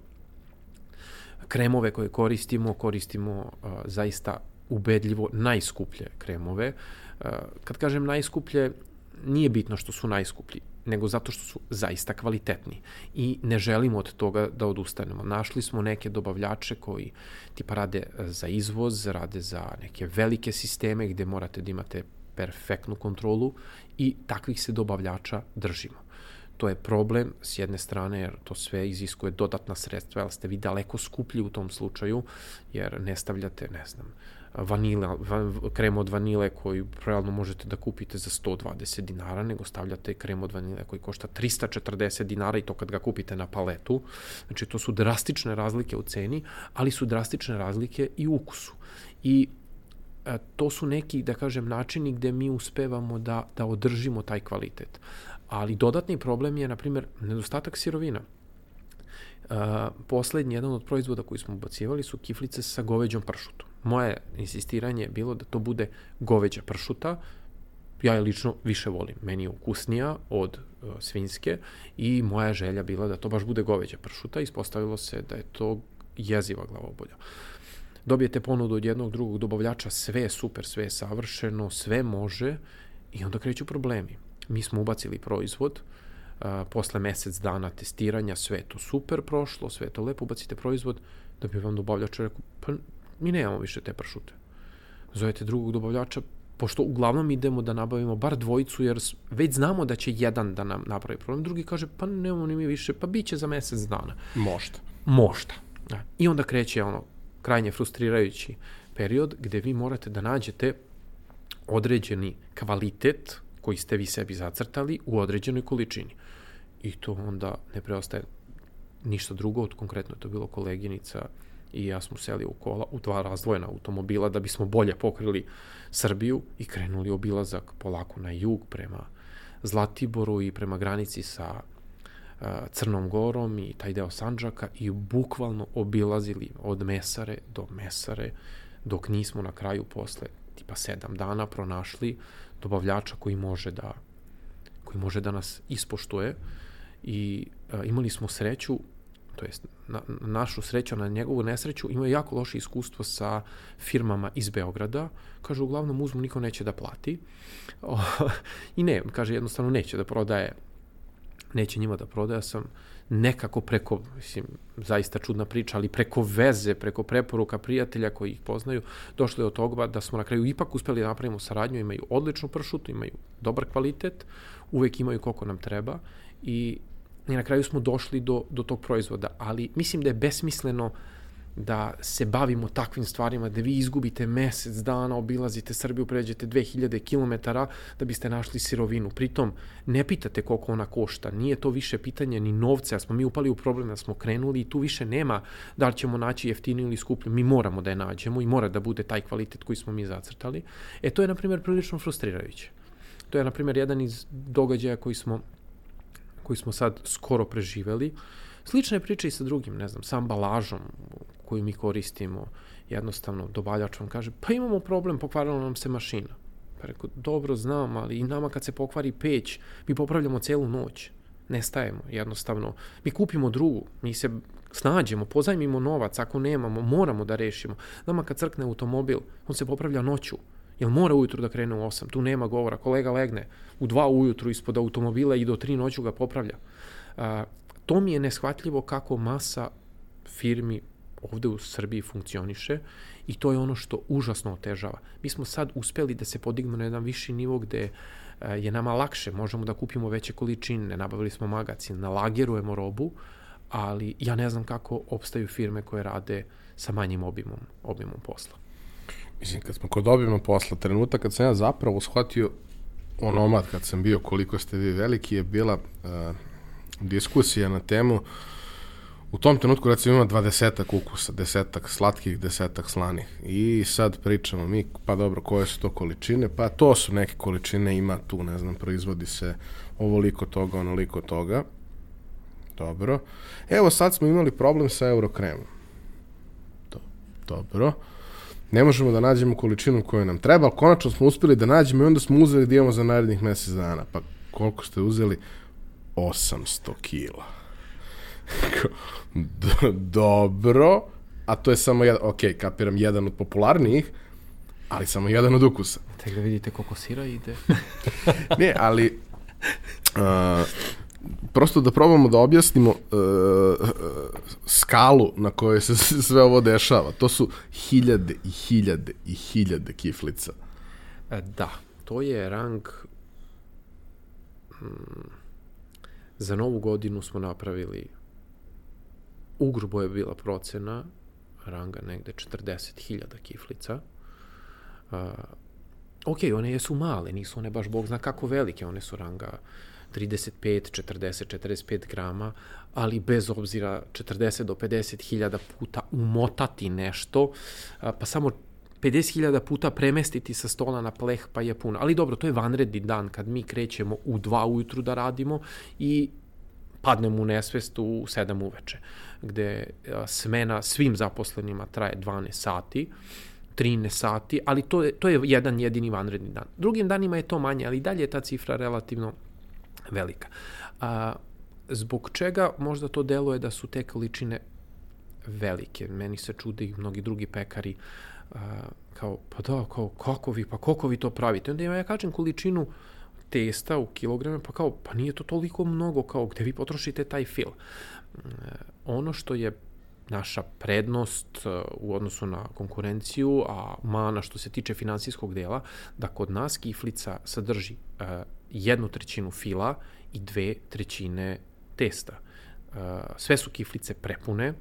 Kremove koje koristimo, koristimo uh, zaista ubedljivo najskuplje kremove. Uh, kad kažem najskuplje, nije bitno što su najskuplji, nego zato što su zaista kvalitetni i ne želimo od toga da odustanemo. Našli smo neke dobavljače koji tipa rade za izvoz, rade za neke velike sisteme gde morate da imate perfektnu kontrolu i takvih se dobavljača držimo. To je problem s jedne strane jer to sve iziskuje dodatna sredstva, jer ste vi daleko skuplji u tom slučaju jer ne stavljate, ne znam, vanila, van, krem od vanile koji realno možete da kupite za 120 dinara, nego stavljate krem od vanile koji košta 340 dinara i to kad ga kupite na paletu. Znači to su drastične razlike u ceni, ali su drastične razlike i u ukusu. I e, to su neki, da kažem, načini gde mi uspevamo da, da održimo taj kvalitet. Ali dodatni problem je, na primjer, nedostatak sirovina. Uh, poslednji jedan od proizvoda koji smo ubacivali su kiflice sa goveđom pršutom moje insistiranje je bilo da to bude goveđa pršuta, ja je lično više volim. Meni je ukusnija od uh, svinjske i moja želja bila da to baš bude goveđa pršuta. Ispostavilo se da je to jeziva glavobolja. Dobijete ponudu od jednog drugog dobavljača, sve je super, sve je savršeno, sve može i onda kreću problemi. Mi smo ubacili proizvod, uh, posle mesec dana testiranja, sve je to super prošlo, sve je to lepo, ubacite proizvod, da bi vam dobavljač rekao, pa mi nemamo više te pršute. Zovete drugog dobavljača, pošto uglavnom idemo da nabavimo bar dvojicu, jer već znamo da će jedan da nam napravi problem, drugi kaže, pa nemamo ni mi više, pa bit će za mesec dana. Možda. Možda. Da. I onda kreće ono, krajnje frustrirajući period gde vi morate da nađete određeni kvalitet koji ste vi sebi zacrtali u određenoj količini. I to onda ne preostaje ništa drugo, od konkretno to bilo koleginica i ja smo seli u kola u dva razdvojena automobila da bismo bolje pokrili Srbiju i krenuli obilazak polako na jug prema Zlatiboru i prema granici sa uh, Crnom Gorom i taj deo Sanđaka i bukvalno obilazili od Mesare do Mesare dok nismo na kraju posle tipa sedam dana pronašli dobavljača koji može da koji može da nas ispoštuje. I uh, imali smo sreću to jest na, na našu sreću, na njegovu nesreću, imaju jako loše iskustvo sa firmama iz Beograda. Kaže, uglavnom uzmu, niko neće da plati. I ne, kaže, jednostavno neće da prodaje, neće njima da prodaje, sam nekako preko, mislim, zaista čudna priča, ali preko veze, preko preporuka prijatelja koji ih poznaju, došli od toga da smo na kraju ipak uspeli da napravimo saradnju, imaju odličnu pršutu, imaju dobar kvalitet, uvek imaju koliko nam treba i i na kraju smo došli do, do tog proizvoda, ali mislim da je besmisleno da se bavimo takvim stvarima, da vi izgubite mesec dana, obilazite Srbiju, pređete 2000 km da biste našli sirovinu. Pritom, ne pitate koliko ona košta, nije to više pitanje ni novca, smo mi upali u problem da smo krenuli i tu više nema da li ćemo naći jeftiniju ili skuplju, mi moramo da je nađemo i mora da bude taj kvalitet koji smo mi zacrtali. E, to je, na primjer, prilično frustrirajuće. To je, na primjer, jedan iz događaja koji smo koji smo sad skoro preživeli. Slična je priča i sa drugim, ne znam, sa ambalažom koju mi koristimo. Jednostavno, dobavljač vam kaže, pa imamo problem, pokvarila nam se mašina. Pa rekao, dobro znam, ali i nama kad se pokvari peć, mi popravljamo celu noć. nestajemo, jednostavno. Mi kupimo drugu, mi se snađemo, pozajmimo novac, ako nemamo, moramo da rešimo. Nama kad crkne automobil, on se popravlja noću, Jel mora ujutru da krene u 8? Tu nema govora. Kolega legne u 2 ujutru ispod automobila i do 3 noću ga popravlja. A, to mi je neshvatljivo kako masa firmi ovde u Srbiji funkcioniše i to je ono što užasno otežava. Mi smo sad uspeli da se podignemo na jedan viši nivo gde je nama lakše, možemo da kupimo veće količine, nabavili smo magacin, nalagerujemo robu, ali ja ne znam kako opstaju firme koje rade sa manjim obimom, obimom posla. Mislim, kad smo kod obima posla, trenutak kad sam ja zapravo shvatio onomad kad sam bio koliko ste vi veliki je bila uh, diskusija na temu u tom trenutku recimo ima dvadesetak ukusa, desetak slatkih, desetak slanih i sad pričamo mi, pa dobro, koje su to količine, pa to su neke količine, ima tu, ne znam, proizvodi se ovoliko toga, onoliko toga, dobro. Evo sad smo imali problem sa eurokremom. Do, dobro ne možemo da nađemo količinu koju nam treba, ali konačno smo uspeli da nađemo i onda smo uzeli da imamo za narednih mesec dana. Pa koliko ste uzeli? 800 kila. Dobro, a to je samo jedan, ok, kapiram, jedan od popularnijih, ali samo jedan od ukusa. Tek da vidite koliko sira ide. ne, ali uh, prosto da probamo da objasnimo uh, skalu na kojoj se sve ovo dešava. To su hiljade i hiljade i hiljade kiflica. E, da, to je rang hmm, za novu godinu smo napravili ugrubo je bila procena ranga negde 40.000 kiflica. Uh, ok, one jesu male, nisu one baš bog zna kako velike, one su ranga 35, 40, 45 grama, ali bez obzira 40 do 50 hiljada puta umotati nešto, pa samo 50.000 puta premestiti sa stola na pleh pa je puno. Ali dobro, to je vanredni dan kad mi krećemo u 2 ujutru da radimo i padnemo u nesvest u 7 uveče, gde smena svim zaposlenima traje 12 sati. 13 sati, ali to je, to je jedan jedini vanredni dan. Drugim danima je to manje, ali dalje je ta cifra relativno velika. A, zbog čega možda to deluje da su te količine velike? Meni se čude i mnogi drugi pekari a, kao, pa da, kao, kako vi, pa kako vi to pravite? Onda ja kažem količinu testa u kilograme, pa kao, pa nije to toliko mnogo, kao gde vi potrošite taj fil. E, ono što je naša prednost e, u odnosu na konkurenciju, a mana što se tiče finansijskog dela, da kod nas kiflica sadrži e, jednu trećinu fila i dve trećine testa. Uh, sve su kiflice prepune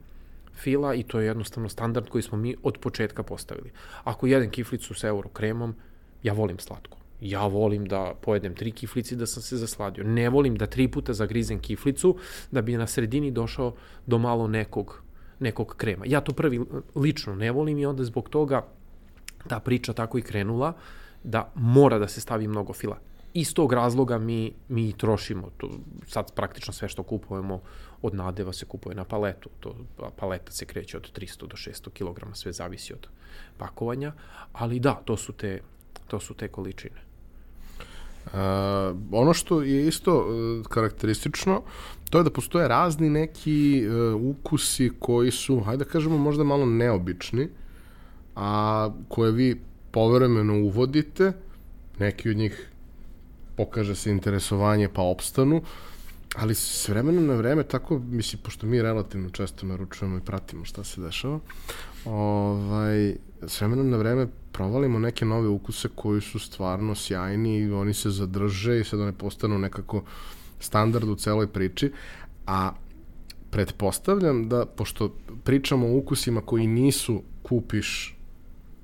fila i to je jednostavno standard koji smo mi od početka postavili. Ako jedem kiflicu sa euro kremom, ja volim slatko. Ja volim da pojedem tri kiflici da sam se zasladio. Ne volim da tri puta zagrizem kiflicu da bi na sredini došao do malo nekog, nekog krema. Ja to prvi lično ne volim i onda zbog toga ta priča tako i krenula da mora da se stavi mnogo fila iz tog razloga mi, mi trošimo. To, sad praktično sve što kupujemo od nadeva se kupuje na paletu. To, paleta se kreće od 300 do 600 kg, sve zavisi od pakovanja. Ali da, to su te, to su te količine. Uh, ono što je isto uh, karakteristično, to je da postoje razni neki uh, ukusi koji su, hajde da kažemo, možda malo neobični, a koje vi povremeno uvodite, neki od njih pokaže se interesovanje pa opstanu, ali s vremenom na vreme, tako, mislim, pošto mi relativno često naručujemo i pratimo šta se dešava, ovaj, s vremenom na vreme provalimo neke nove ukuse koji su stvarno sjajni i oni se zadrže i sad one postanu nekako standard u celoj priči, a pretpostavljam da, pošto pričamo o ukusima koji nisu kupiš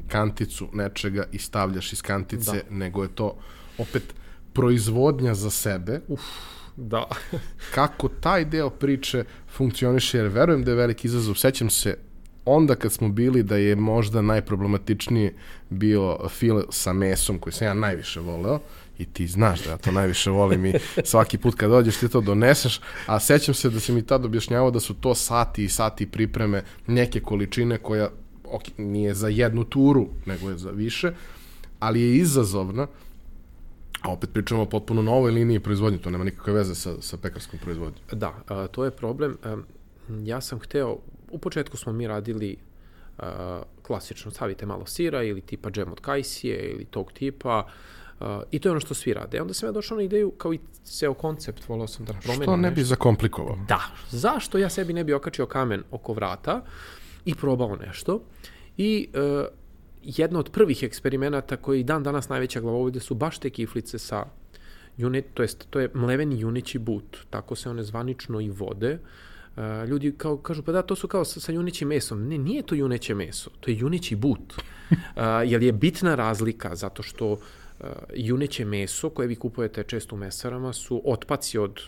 kanticu nečega i stavljaš iz kantice, da. nego je to opet proizvodnja za sebe. Uf, da. kako taj deo priče funkcioniše, jer verujem da je veliki izazov. Sećam se onda kad smo bili da je možda najproblematičniji bio fil sa mesom koji sam ja najviše voleo i ti znaš da ja to najviše volim i svaki put kad dođeš ti to doneseš, a sećam se da se mi tad objašnjavao da su to sati i sati pripreme neke količine koja ok, nije za jednu turu, nego je za više, ali je izazovna A opet pričamo o potpuno novoj liniji proizvodnje, to nema nikakve veze sa, sa pekarskom proizvodnjom. Da, a, to je problem. A, ja sam hteo, u početku smo mi radili a, klasično, stavite malo sira ili tipa džem od kajsije ili tog tipa, Uh, I to je ono što svi rade. Onda sam ja došao na ideju, kao i ceo koncept, volao sam da promenim Što ne bi nešto. zakomplikovao? Da, zašto ja sebi ne bi okačio kamen oko vrata i probao nešto. I uh, jedna od prvih eksperimenata koji dan danas najveća glavovolja su baš te kiflice sa june, to jest to je mleveni juneći but, tako se one zvanično i vode. Uh, ljudi kao kažu pa da to su kao sa, sa junećim mesom. Ne, nije to juneće meso, to je juneći but. Uh, jer je bitna razlika zato što uh, juneće meso koje vi kupujete često u mesarama su otpaci od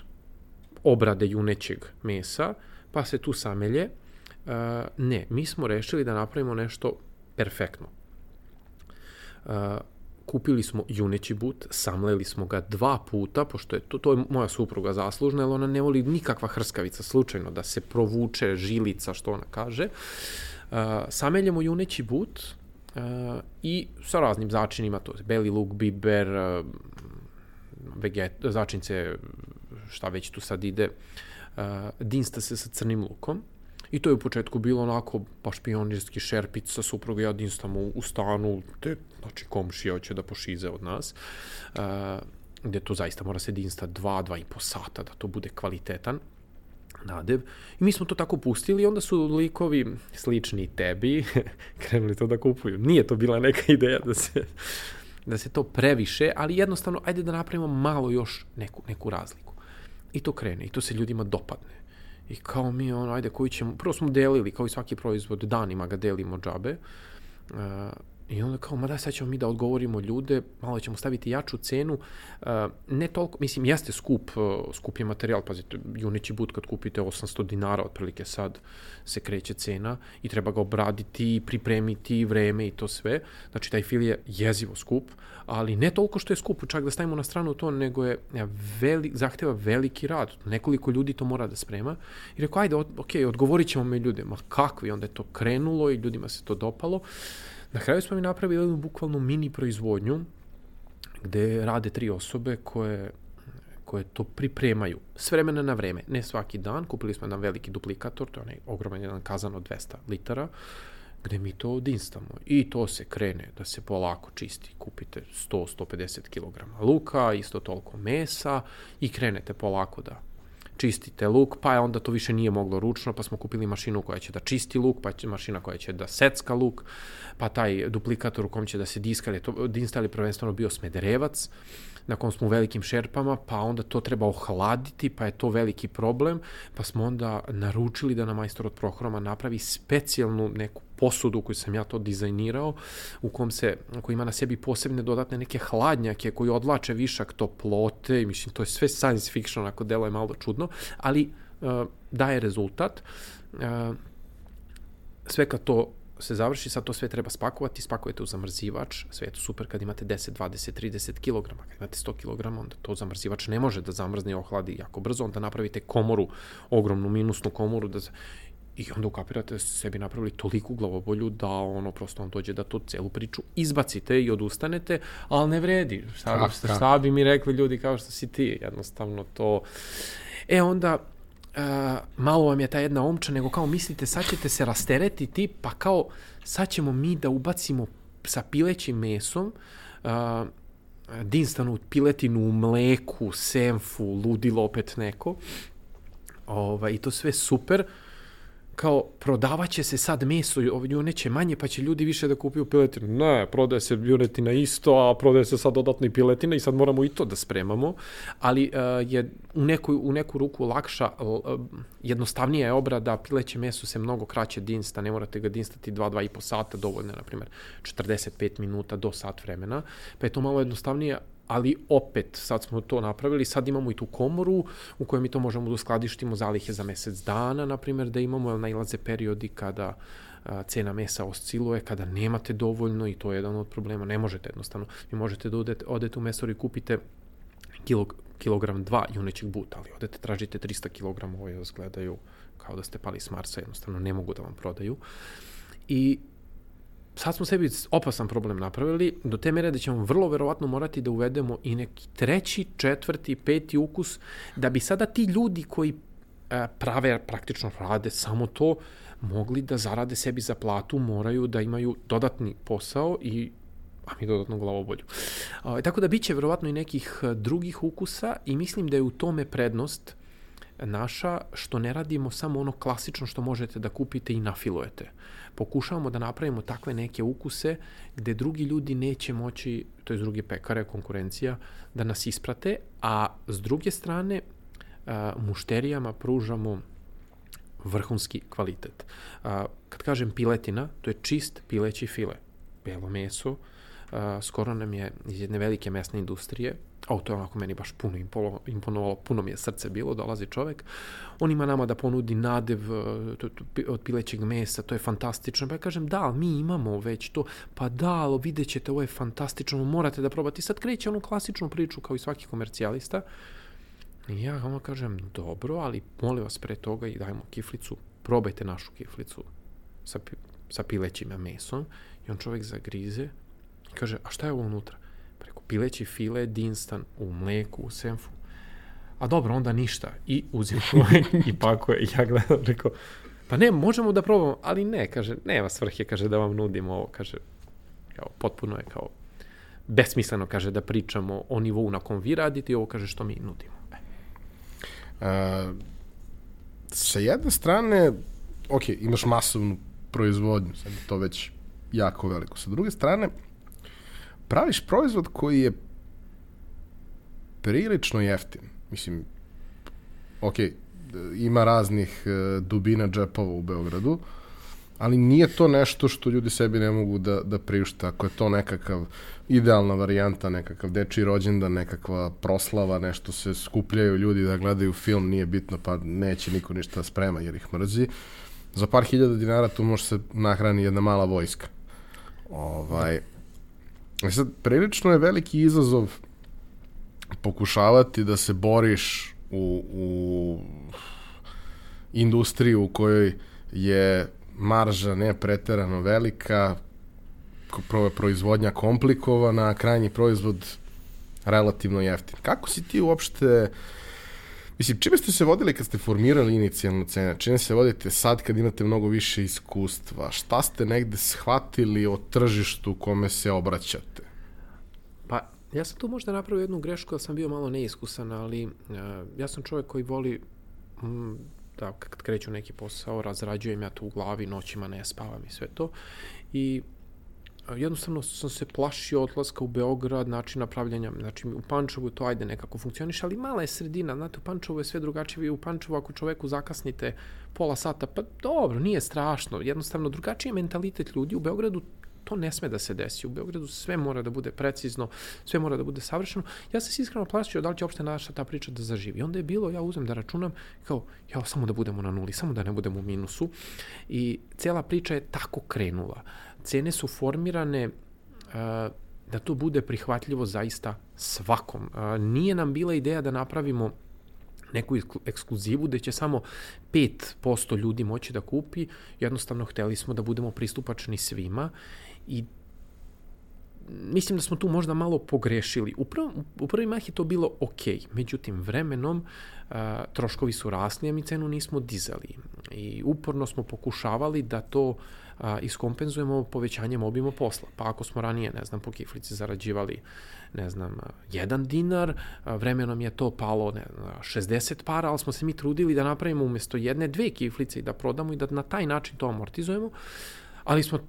obrade junećeg mesa, pa se tu samelje. Uh, ne, mi smo rešili da napravimo nešto perfektno. Uh, kupili smo juneći but, samleli smo ga dva puta, pošto je to, to je moja supruga zaslužna, jer ona ne voli nikakva hrskavica, slučajno da se provuče žilica, što ona kaže. Sameljemo juneći but i sa raznim začinima, to je beli luk, biber, uh, veget, začince, šta već tu sad ide, uh, dinsta se sa crnim lukom, I to je u početku bilo onako baš pionirski šerpic sa suprugom ja dinstamo u, stanu, te, znači komšija hoće da pošize od nas, uh, gde to zaista mora se dinsta dva, dva i po sata da to bude kvalitetan nadev. I mi smo to tako pustili i onda su likovi slični tebi krenuli to da kupuju. Nije to bila neka ideja da se da se to previše, ali jednostavno ajde da napravimo malo još neku, neku razliku. I to krene, i to se ljudima dopadne. I kao mi, ono, ajde, koji ćemo, prvo smo delili, kao i svaki proizvod, danima ga delimo džabe. Uh, I onda kao, ma da, sad ćemo mi da odgovorimo ljude, malo ćemo staviti jaču cenu, uh, ne toliko, mislim, jeste skup, uh, skup je materijal, pazite, junići but kad kupite 800 dinara, otprilike sad se kreće cena i treba ga obraditi, pripremiti, vreme i to sve, znači taj fil je jezivo skup, ali ne toliko što je skup, čak da stavimo na stranu to, nego je veli, zahteva veliki rad, nekoliko ljudi to mora da sprema. I rekao, ajde, ok, odgovorit ćemo me ljude, ma kakvi, onda je to krenulo i ljudima se to dopalo, Na kraju smo mi napravili jednu bukvalnu mini proizvodnju gde rade tri osobe koje koje to pripremaju s vremena na vreme, ne svaki dan. Kupili smo jedan veliki duplikator, to je onaj ogroman jedan kazan od 200 litara, gde mi to odinstamo. I to se krene da se polako čisti. Kupite 100-150 kg luka, isto toliko mesa i krenete polako da čistite luk, pa je onda to više nije moglo ručno, pa smo kupili mašinu koja će da čisti luk, pa će mašina koja će da secka luk, pa taj duplikator u kom će da se diskali, to, dinstali prvenstveno bio smederevac, na kom smo u velikim šerpama, pa onda to treba ohladiti, pa je to veliki problem, pa smo onda naručili da nam majstor od Prohroma napravi specijalnu neku posudu koju sam ja to dizajnirao, u kom se, koji ima na sebi posebne dodatne neke hladnjake koji odlače višak toplote, i mislim, to je sve science fiction, ako delo je malo čudno, ali uh, daje rezultat. Uh, sve kad to se završi, sad to sve treba spakovati, spakujete u zamrzivač, sve je to super kad imate 10, 20, 30 kg, kad imate 100 kg, onda to zamrzivač ne može da zamrzne i ohladi jako brzo, onda napravite komoru, ogromnu minusnu komoru, da, i onda ukapirate sebi napravili toliku glavobolju da ono prosto vam dođe da to celu priču izbacite i odustanete, ali ne vredi. Šta, šta, šta bi mi rekli ljudi kao što si ti, jednostavno to... E onda, uh, malo vam je ta jedna omča, nego kao mislite sad ćete se rasteretiti, pa kao sad ćemo mi da ubacimo sa pilećim mesom uh, dinstanu piletinu u mleku, senfu, ludilo opet neko. Ovaj, I to sve super. Uh, kao prodavaće se sad meso juneće manje pa će ljudi više da kupuju piletinu. Ne, prodaje se junetina isto, a prodaje se sad dodatno i piletina i sad moramo i to da spremamo. Ali uh, je u neku, u neku ruku lakša, uh, jednostavnija je obrada, pileće meso se mnogo kraće dinsta, ne morate ga dinstati 2-2,5 sata, dovoljno je, na primjer, 45 minuta do sat vremena, pa je to malo jednostavnije, ali opet sad smo to napravili, sad imamo i tu komoru u kojoj mi to možemo da uskladištimo zalihe za mesec dana, na primjer, da imamo, jer najlaze periodi kada cena mesa osciluje, kada nemate dovoljno i to je jedan od problema, ne možete jednostavno, vi možete da odete, odete u mesor i kupite kilog, kilogram dva junećeg buta, ali odete tražite 300 kg, ovo je gledaju kao da ste pali s Marsa, jednostavno ne mogu da vam prodaju. I sad smo sebi opasan problem napravili, do te mere da ćemo vrlo verovatno morati da uvedemo i neki treći, četvrti, peti ukus, da bi sada ti ljudi koji e, prave, praktično rade samo to, mogli da zarade sebi za platu, moraju da imaju dodatni posao i a mi dodatno glavobolju. A, tako da biće verovatno i nekih e, drugih ukusa i mislim da je u tome prednost naša što ne radimo samo ono klasično što možete da kupite i nafilujete. Pokušavamo da napravimo takve neke ukuse gde drugi ljudi neće moći, to je druge pekare, konkurencija, da nas isprate, a s druge strane mušterijama pružamo vrhunski kvalitet. Kad kažem piletina, to je čist pileći file. Belo meso, skoro nam je iz jedne velike mesne industrije, o, to je onako meni baš puno imponovalo, puno mi je srce bilo, dolazi čovek, on ima nama da ponudi nadev e, od pilećeg mesa, to je fantastično, pa ja kažem, da, mi imamo već to, pa da, ali vidjet ćete, ovo je fantastično, morate da probate. I sad kreće onu klasičnu priču kao i svaki komercijalista, I ja ono kažem, dobro, ali molim vas pre toga i dajmo kiflicu, probajte našu kiflicu sa, sa pilećim mesom. I on čovek zagrize i kaže, a šta je ovo unutra? Pileći file, dinstan, u mleku, u senfu. A dobro, onda ništa. I uzim čovek i pakuje. I ja gledam, rekao, pa ne, možemo da probamo, ali ne, kaže, nema svrhe, kaže, da vam nudimo ovo, kaže, kao, potpuno je kao, besmisleno, kaže, da pričamo o nivou na kom vi radite i ovo, kaže, što mi nudimo. Uh, sa jedne strane, ok, imaš masovnu proizvodnju, sad je to već jako veliko. Sa druge strane, praviš proizvod koji je prilično jeftin. Mislim, ok, ima raznih uh, dubina džepova u Beogradu, ali nije to nešto što ljudi sebi ne mogu da, da priušte. Ako je to nekakav idealna varijanta, nekakav dečiji rođendan, nekakva proslava, nešto se skupljaju ljudi da gledaju film, nije bitno, pa neće niko ništa sprema jer ih mrzi. Za par hiljada dinara tu može se nahrani jedna mala vojska. Ovaj, sad, prilično je veliki izazov pokušavati da se boriš u, u industriju u kojoj je marža ne preterano velika, proizvodnja komplikovana, krajnji proizvod relativno jeftin. Kako si ti uopšte Mislim, čime ste se vodili kad ste formirali inicijalnu cenu? Čime se vodite sad kad imate mnogo više iskustva? Šta ste negde shvatili o tržištu kome se obraćate? Pa, ja sam tu možda napravio jednu grešku, da sam bio malo neiskusan, ali uh, ja sam čovjek koji voli mm, da kad kreću neki posao, razrađujem ja to u glavi, noćima ne spavam i sve to. I jednostavno sam se plašio odlaska u Beograd, način napravljanja, znači u Pančevu to ajde nekako funkcioniše, ali mala je sredina, znate, u Pančevu je sve drugačije, vi u Pančevu ako čoveku zakasnite pola sata, pa dobro, nije strašno, jednostavno drugačiji je mentalitet ljudi, u Beogradu to ne sme da se desi. U Beogradu sve mora da bude precizno, sve mora da bude savršeno. Ja sam se iskreno plašio da li će uopšte naša ta priča da zaživi. Onda je bilo, ja uzem da računam, kao, ja samo da budemo na nuli, samo da ne budemo u minusu. I cela priča je tako krenula. Cene su formirane uh, da to bude prihvatljivo zaista svakom. Uh, nije nam bila ideja da napravimo neku ekskluzivu gde će samo 5% ljudi moći da kupi, jednostavno hteli smo da budemo pristupačni svima I mislim da smo tu možda malo pogrešili. U, prvom, u prvi mah je to bilo ok, međutim vremenom a, troškovi su rasli, a mi cenu nismo dizali. I uporno smo pokušavali da to a, iskompenzujemo povećanjem obima posla. Pa ako smo ranije, ne znam, po kiflici zarađivali ne znam, jedan dinar, vremenom je to palo ne, 60 para, ali smo se mi trudili da napravimo umesto jedne, dve kiflice i da prodamo i da na taj način to amortizujemo, ali smo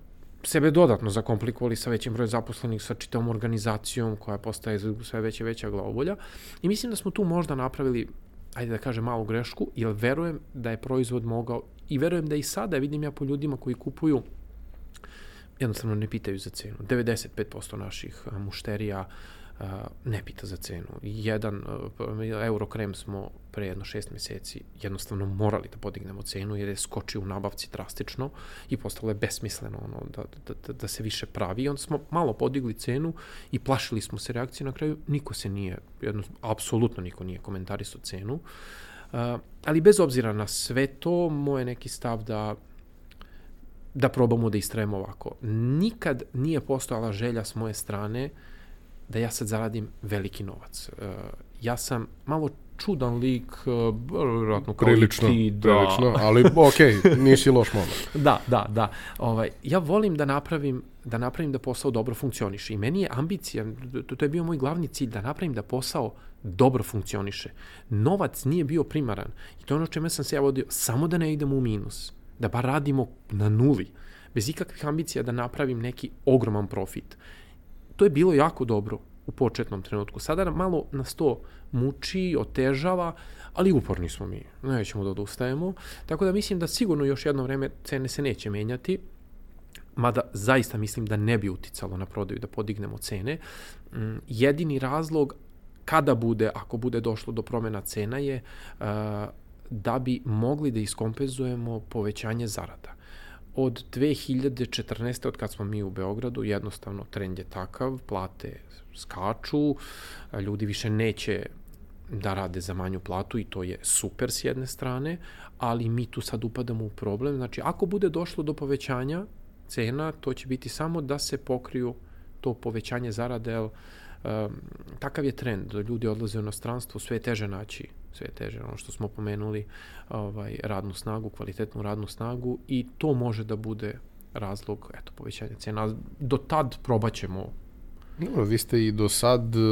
sebe dodatno zakomplikovali sa većim brojem zaposlenih, sa čitavom organizacijom koja postaje sve veća i veća glavobolja. I mislim da smo tu možda napravili, ajde da kažem, malu grešku, jer verujem da je proizvod mogao, i verujem da i sada, vidim ja po ljudima koji kupuju, jednostavno ne pitaju za cenu. 95% naših mušterija ne pita za cenu. Jedan Eurokrem smo pre jedno šest meseci jednostavno morali da podignemo cenu jer je skočio u nabavci drastično i postalo je besmisleno ono, da, da, da, da se više pravi. I onda smo malo podigli cenu i plašili smo se reakcije. Na kraju niko se nije, jedno, apsolutno niko nije komentarisao cenu. Uh, ali bez obzira na sve to, moj neki stav da da probamo da istrajemo ovako. Nikad nije postojala želja s moje strane da ja sad zaradim veliki novac. Uh, ja sam malo čudan lik, uh, vjerojatno kao Prilično, ti, da. prilično, ali okej, nisi loš moment. Da, da, da. Ovaj, ja volim da napravim da napravim da posao dobro funkcioniše. I meni je ambicija, to, to je bio moj glavni cilj, da napravim da posao dobro funkcioniše. Novac nije bio primaran. I to je ono čime sam se ja vodio, samo da ne idemo u minus. Da bar radimo na nuli. Bez ikakvih ambicija da napravim neki ogroman profit. To je bilo jako dobro u početnom trenutku. Sada malo nas to muči, otežava, ali uporni smo mi. Nećemo da odustajemo. Tako da mislim da sigurno još jedno vreme cene se neće menjati mada zaista mislim da ne bi uticalo na prodaju da podignemo cene. Mm, Jedini razlog kada bude, ako bude došlo do promena cena je da bi mogli da iskompenzujemo povećanje zarada. Od 2014. od kad smo mi u Beogradu, jednostavno trend je takav, plate skaču, ljudi više neće da rade za manju platu i to je super s jedne strane, ali mi tu sad upadamo u problem. Znači, ako bude došlo do povećanja cena, to će biti samo da se pokriju to povećanje zarade, jer um, takav je trend, ljudi odlaze u inostranstvo, sve je teže naći, sve je teže, ono što smo pomenuli, ovaj, radnu snagu, kvalitetnu radnu snagu i to može da bude razlog eto, povećanja cena. Do tad probat ćemo Dobro, vi ste i do sad uh,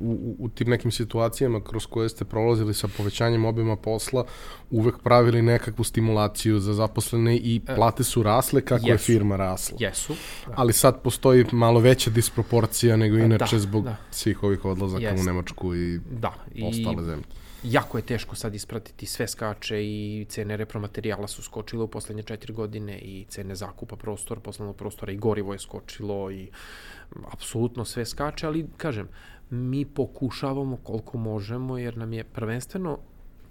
u, u tim nekim situacijama kroz koje ste prolazili sa povećanjem obima posla uvek pravili nekakvu stimulaciju za zaposlene i plate su rasle kako je jesu. firma rasla. Jesu. Da. Ali sad postoji malo veća disproporcija nego inače Da, zbog da. svih ovih odlazaka u Jeste. Nemačku i Da, i ostale zemlje. Jako je teško sad ispratiti, sve skače i cene repromaterijala su skočile u poslednje četiri godine i cene zakupa prostora, poslovnog prostora i gorivo je skočilo i apsolutno sve skače, ali kažem, mi pokušavamo koliko možemo jer nam je prvenstveno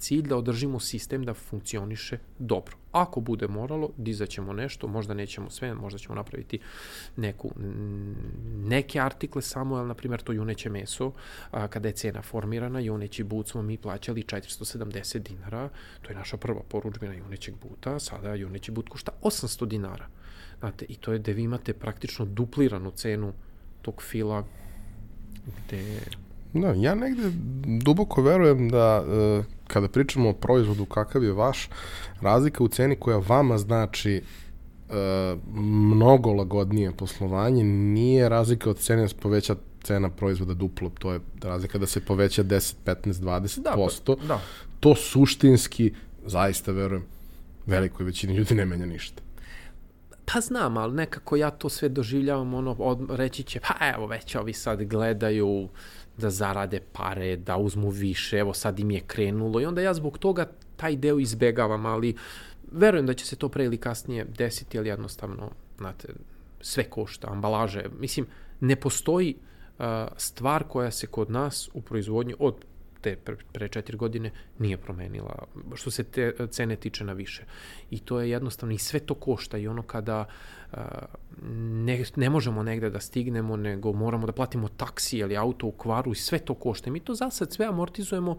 cilj da održimo sistem da funkcioniše dobro. Ako bude moralo, dizaćemo nešto, možda nećemo sve, možda ćemo napraviti neku, neke artikle samo, ali na primjer to juneće meso, a, kada je cena formirana, juneći but smo mi plaćali 470 dinara, to je naša prva poručbina junećeg buta, sada juneći but košta 800 dinara. Znate, i to je da vi imate praktično dupliranu cenu tog fila gde Da, ja negde duboko verujem da e, kada pričamo o proizvodu kakav je vaš, razlika u ceni koja vama znači e, mnogo lagodnije poslovanje nije razlika od cene da se poveća cena proizvoda duplo, to je razlika da se poveća 10, 15, 20 Da, posto. pa- da. To suštinski, zaista verujem, velikoj većini ljudi ne menja ništa. Pa znam, ali nekako ja to sve doživljavam, ono, od, reći će, pa evo već ovi sad gledaju da zarade pare, da uzmu više, evo sad im je krenulo i onda ja zbog toga taj deo izbegavam, ali verujem da će se to pre ili kasnije desiti, ali jednostavno, znate, sve košta, ambalaže, mislim, ne postoji uh, stvar koja se kod nas u proizvodnji od te pre, četiri godine nije promenila, što se te cene tiče na više. I to je jednostavno, i sve to košta i ono kada ne, ne možemo negde da stignemo, nego moramo da platimo taksi ili auto u kvaru i sve to košta. Mi to za sad sve amortizujemo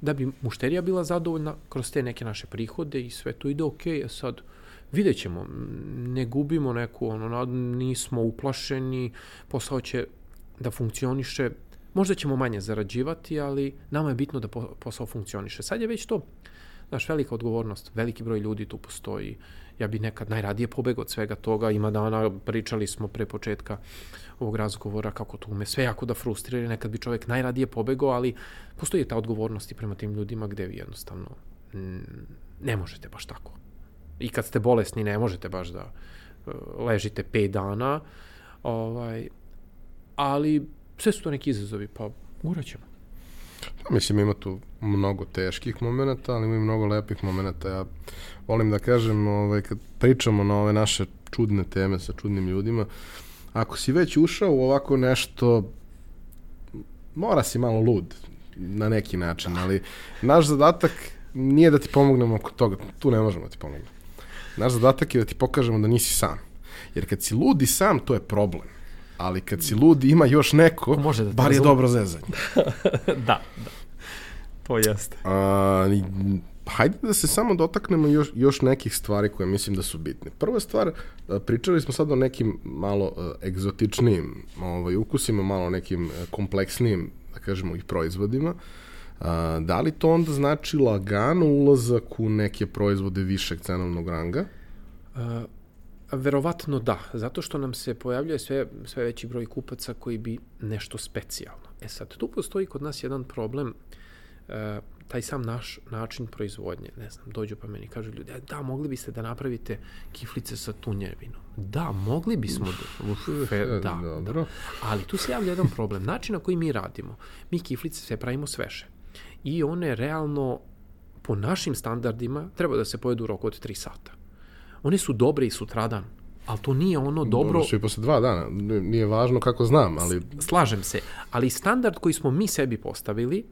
da bi mušterija bila zadovoljna kroz te neke naše prihode i sve to ide okej, a sad vidjet ćemo, ne gubimo neku, ono, nismo uplašeni, posao će da funkcioniše, možda ćemo manje zarađivati, ali nama je bitno da po- posao funkcioniše. Sad je već to, znaš, velika odgovornost, veliki broj ljudi tu postoji, ja bi nekad najradije pobegao od svega toga, ima dana, pričali smo pre početka ovog razgovora kako to ume sve jako da frustrira, nekad bi čovjek najradije pobegao, ali postoji ta odgovornost i prema tim ljudima gde vi jednostavno ne možete baš tako. I kad ste bolesni ne možete baš da e, ležite 5 dana, ovaj, ali sve su to neki izazovi, pa uraćemo. Mislim, ima tu mnogo teških momenta, ali ima i mnogo lepih momenta. Ja volim da kažem, ovaj, kad pričamo na ove naše čudne teme sa čudnim ljudima, ako si već ušao u ovako nešto, mora si malo lud na neki način, ali naš zadatak nije da ti pomognemo oko toga, tu ne možemo da ti pomognemo. Naš zadatak je da ti pokažemo da nisi sam. Jer kad si ludi sam, to je problem. Ali kad si ludi, ima još neko, Može da bar je razume. dobro zezanje. da, da. To jeste. A, i hajde da se samo dotaknemo još, još nekih stvari koje mislim da su bitne. Prva stvar, e, pričali smo sad o nekim malo e, egzotičnijim ovaj, ukusima, malo nekim e, kompleksnijim, da kažemo, ih proizvodima. A, da li to onda znači lagano ulazak u neke proizvode višeg cenovnog ranga? A, verovatno da, zato što nam se pojavljuje sve, sve veći broj kupaca koji bi nešto specijalno. E sad, tu postoji kod nas jedan problem, e, taj sam naš način proizvodnje, ne znam, dođu pa meni kažu ljudi, da, mogli biste da napravite kiflice sa tunjevinom. Da, mogli bismo da, uf, fe, da, da, ali tu se javlja jedan problem. Način na koji mi radimo, mi kiflice sve pravimo sveže i one realno po našim standardima treba da se pojedu u roku od 3 sata. One su dobre i sutradan, ali to nije ono dobro... Dobro su i posle dva dana, nije važno kako znam, ali... Slažem se, ali standard koji smo mi sebi postavili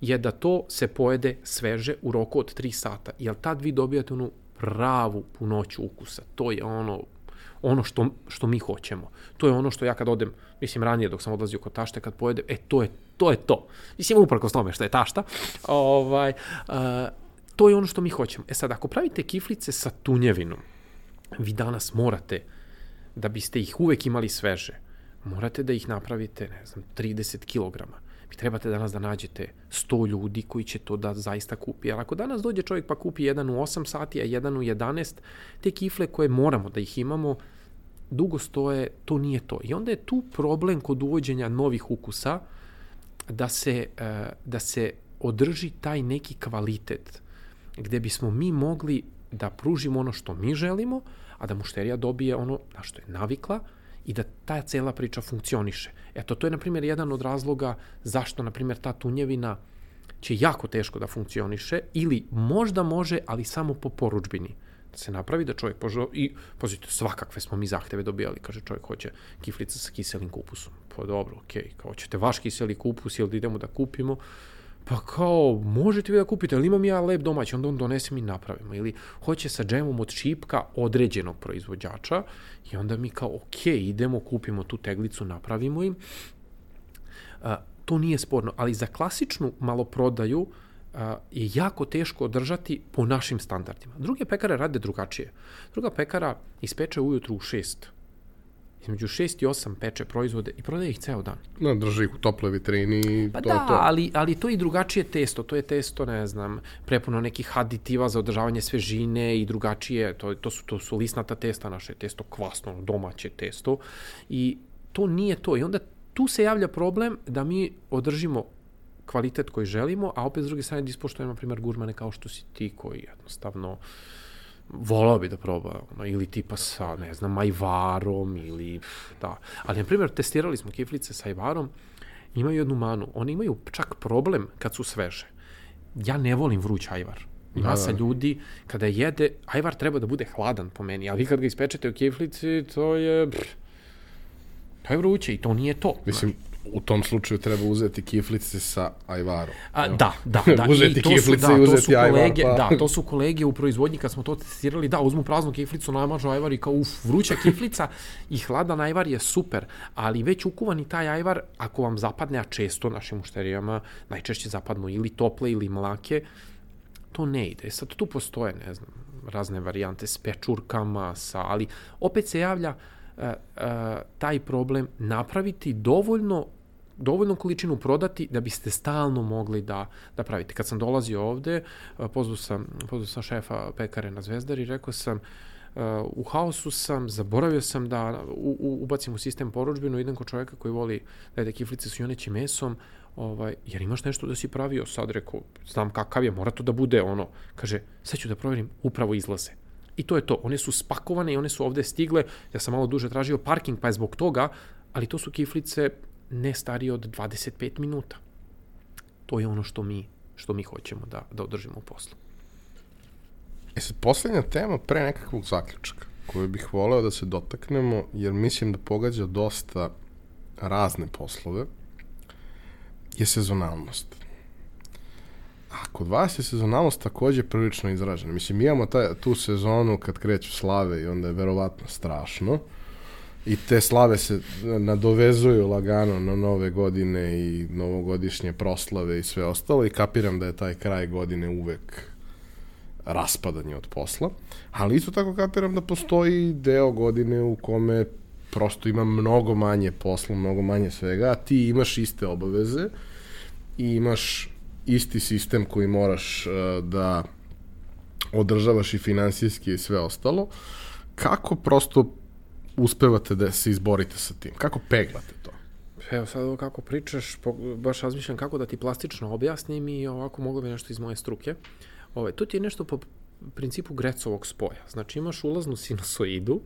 je da to se pojede sveže u roku od 3 sata, jer tad vi dobijate onu pravu punoću ukusa. To je ono ono što, što mi hoćemo. To je ono što ja kad odem, mislim ranije dok sam odlazio kod tašte, kad pojedem, e to je to. Je to. Mislim uprko s tome što je tašta. Ovaj, uh, to je ono što mi hoćemo. E sad, ako pravite kiflice sa tunjevinom, vi danas morate, da biste ih uvek imali sveže, morate da ih napravite, ne znam, 30 kilograma vi trebate danas da nađete 100 ljudi koji će to da zaista kupi. Jer ako danas dođe čovjek pa kupi jedan u 8 sati, a jedan u 11, te kifle koje moramo da ih imamo, dugo stoje, to nije to. I onda je tu problem kod uvođenja novih ukusa da se, e, da se održi taj neki kvalitet gde bismo mi mogli da pružimo ono što mi želimo, a da mušterija dobije ono na što je navikla, i da ta cela priča funkcioniše. Eto, to je, na primjer, jedan od razloga zašto, na primjer, ta tunjevina će jako teško da funkcioniše ili možda može, ali samo po poručbini. Da se napravi da čovjek požo... I, pozite, svakakve smo mi zahteve dobijali. Kaže, čovjek hoće kiflica sa kiselim kupusom. Pa dobro, okej, okay. kao ćete vaš kiseli kupus ili da idemo da kupimo pa kao, možete vi da kupite, ali imam ja lep domaći, onda on donese mi napravimo. Ili hoće sa džemom od šipka određenog proizvođača i onda mi kao, ok, idemo, kupimo tu teglicu, napravimo im. A, to nije sporno, ali za klasičnu maloprodaju a, je jako teško održati po našim standardima. Druge pekare rade drugačije. Druga pekara ispeče ujutru u 6 između 6 i 8 peče proizvode i prodaje ih ceo dan. No, drži ih u toploj vitrini. Pa to da, je to. Ali, ali to je i drugačije testo. To je testo, ne znam, prepuno nekih aditiva za održavanje svežine i drugačije. To, to, su, to su lisnata testa, naše testo kvasno, domaće testo. I to nije to. I onda tu se javlja problem da mi održimo kvalitet koji želimo, a opet s druge strane dispoštujemo, na primjer, gurmane kao što si ti koji jednostavno uh, volao bi da proba, ono, ili tipa sa, ne znam, ajvarom, ili, da. Ali, na primjer, testirali smo kiflice sa ajvarom, imaju jednu manu. Oni imaju čak problem kad su sveže. Ja ne volim vruć ajvar. Da, Masa da. ljudi, kada jede, ajvar treba da bude hladan po meni, ali vi kad ga ispečete u kiflici, to je... Pff, to je vruće i to nije to. Mislim, u tom slučaju treba uzeti kiflice sa ajvarom. A, da, da, da. uzeti I to kiflice su, da, i uzeti to ajvar. Kolege, pa... Da, to su kolege u proizvodnji kad smo to testirali, da, uzmu praznu kiflicu, namažu ajvar i kao, uf, vruća kiflica i hladan ajvar je super, ali već ukuvani taj ajvar, ako vam zapadne, a često našim mušterijama najčešće zapadnu ili tople ili mlake, to ne ide. Sad tu postoje, ne znam, razne varijante s pečurkama, sa, ali opet se javlja uh, taj problem napraviti dovoljno dovoljnu količinu prodati da biste stalno mogli da, da pravite. Kad sam dolazio ovde, pozvao sam, pozvao sam šefa pekare na Zvezdari i rekao sam, u haosu sam, zaboravio sam da u, u, ubacim u sistem poručbinu, idem kod čovjeka koji voli da jede kiflice s junećim mesom, ovaj, jer imaš nešto da si pravio, sad rekao, znam kakav je, mora to da bude ono, kaže, sad ću da provjerim, upravo izlaze. I to je to, one su spakovane i one su ovde stigle, ja sam malo duže tražio parking, pa je zbog toga, ali to su kiflice ne starije od 25 minuta. To je ono što mi, što mi hoćemo da, da održimo u poslu. E sad, poslednja tema pre nekakvog zaključka koju bih voleo da se dotaknemo, jer mislim da pogađa dosta razne poslove, je sezonalnost. A kod vas je sezonalnost takođe prilično izražena. Mislim, imamo taj, tu sezonu kad kreću slave i onda je verovatno strašno i te slave se nadovezuju lagano na nove godine i novogodišnje proslave i sve ostalo i kapiram da je taj kraj godine uvek raspadanje od posla, ali isto tako kapiram da postoji deo godine u kome prosto ima mnogo manje posla, mnogo manje svega, a ti imaš iste obaveze i imaš isti sistem koji moraš uh, da održavaš i finansijski i sve ostalo. Kako prosto uspevate da se izborite sa tim? Kako peglate to? Evo sad ovo kako pričaš, baš razmišljam kako da ti plastično objasnim i ovako mogu bi nešto iz moje struke. Ove, tu ti je nešto po principu Grecovog spoja. Znači imaš ulaznu sinusoidu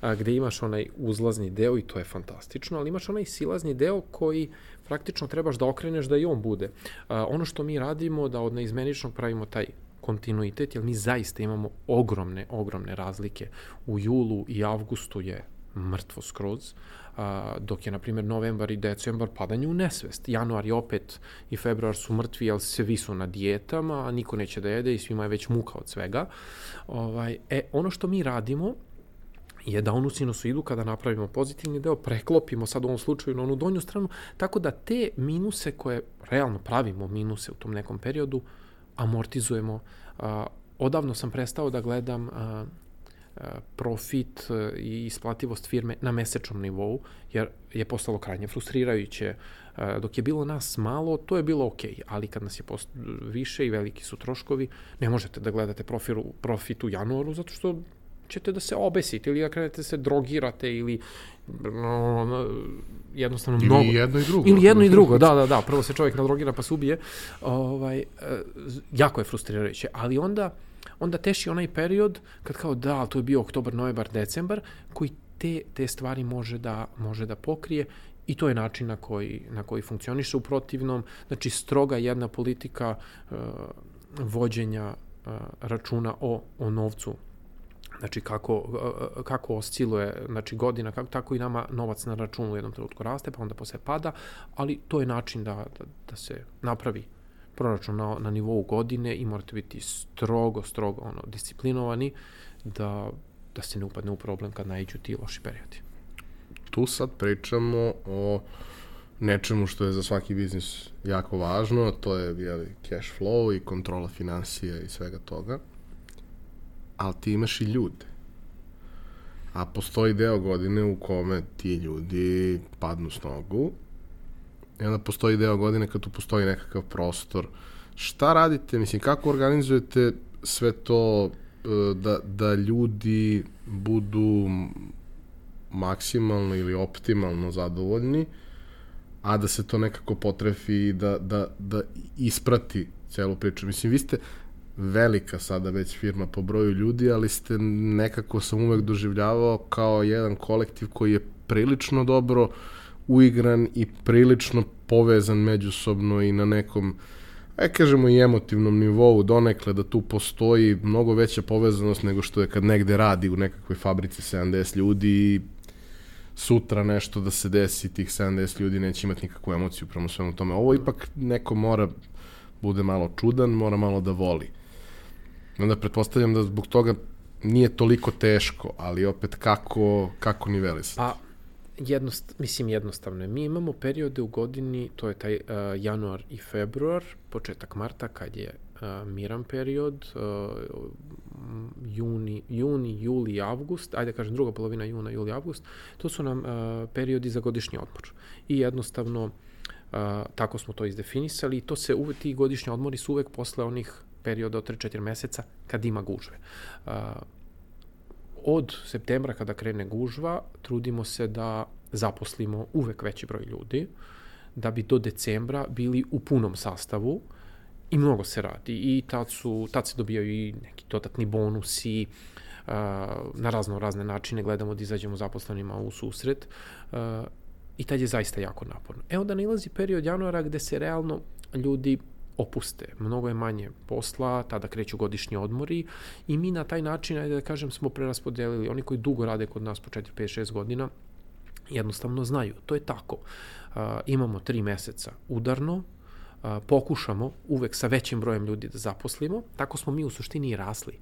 a, gde imaš onaj uzlazni deo i to je fantastično, ali imaš onaj silazni deo koji praktično trebaš da okreneš da i on bude. A, ono što mi radimo da od neizmeničnog pravimo taj kontinuitet, jer mi zaista imamo ogromne, ogromne razlike. U julu i avgustu je mrtvo skroz, a, dok je, na primjer, novembar i decembar padanje u nesvest. Januar i opet i februar su mrtvi, jer svi su na dijetama, a niko neće da jede i svima je već muka od svega. Ovaj, e, ono što mi radimo je da onu sinusoidu kada napravimo pozitivni deo, preklopimo sad u ovom slučaju na onu donju stranu, tako da te minuse koje realno pravimo minuse u tom nekom periodu, amortizujemo. Odavno sam prestao da gledam profit i isplativost firme na mesečnom nivou, jer je postalo krajnje frustrirajuće. Dok je bilo nas malo, to je bilo ok, ali kad nas je post više i veliki su troškovi, ne možete da gledate profit u januaru, zato što ćete da se obesite ili da krenete da se drogirate ili no, jednostavno ili mnogo. Ili jedno i drugo. Ili jedno i drugo, da, da, da. Prvo se čovjek nadrogira pa se ubije. Ovaj, e, jako je frustrirajuće. Ali onda, onda teši onaj period kad kao da, to je bio oktobar, novembar, decembar, koji te, te stvari može da, može da pokrije I to je način na koji, na koji funkcioniše u protivnom. Znači, stroga jedna politika uh, vođenja uh, računa o, o novcu znači kako, kako osciluje znači godina, kako, tako i nama novac na računu u jednom trenutku raste, pa onda posle pada, ali to je način da, da, da se napravi proračun na, na nivou godine i morate biti strogo, strogo ono, disciplinovani da, da se ne upadne u problem kad najđu ti loši periodi. Tu sad pričamo o nečemu što je za svaki biznis jako važno, to je jeli, cash flow i kontrola financija i svega toga ali ti imaš i ljude. A postoji deo godine u kome ti ljudi padnu s nogu i onda postoji deo godine kad tu postoji nekakav prostor. Šta radite, mislim, kako organizujete sve to e, da, da ljudi budu maksimalno ili optimalno zadovoljni, a da se to nekako potrefi i da, da, da isprati celu priču. Mislim, vi ste, velika sada već firma po broju ljudi, ali ste nekako sam uvek doživljavao kao jedan kolektiv koji je prilično dobro uigran i prilično povezan međusobno i na nekom aj kažemo i emotivnom nivou donekle da tu postoji mnogo veća povezanost nego što je kad negde radi u nekakvoj fabrici 70 ljudi i sutra nešto da se desi tih 70 ljudi neće imati nikakvu emociju prema svemu tome. Ovo ipak neko mora bude malo čudan, mora malo da voli. Onda pretpostavljam da zbog toga nije toliko teško, ali opet kako, kako nivelisati? Pa, jednost, mislim jednostavno je. Mi imamo periode u godini, to je taj uh, januar i februar, početak marta kad je uh, miran period, uh, juni, juni, juli, avgust, ajde kažem druga polovina juna, juli, avgust, to su nam uh, periodi za godišnji odmor. I jednostavno uh, tako smo to izdefinisali i to se uvek, ti godišnji odmori su uvek posle onih perioda od 3-4 meseca kad ima gužve. Od septembra kada krene gužva, trudimo se da zaposlimo uvek veći broj ljudi, da bi do decembra bili u punom sastavu i mnogo se radi i tad, su, tad se dobijaju i neki dodatni bonusi, na razno razne načine gledamo da izađemo zaposlenima u susret i tad je zaista jako naporno. E onda nalazi period januara gde se realno ljudi opuste. Mnogo je manje posla, tada kreću godišnji odmori i mi na taj način, ajde da kažem, smo preraspodelili. Oni koji dugo rade kod nas po 4, 5, 6 godina, jednostavno znaju. To je tako. Uh, imamo tri meseca udarno, pokušamo uvek sa većim brojem ljudi da zaposlimo. Tako smo mi u suštini i rasli.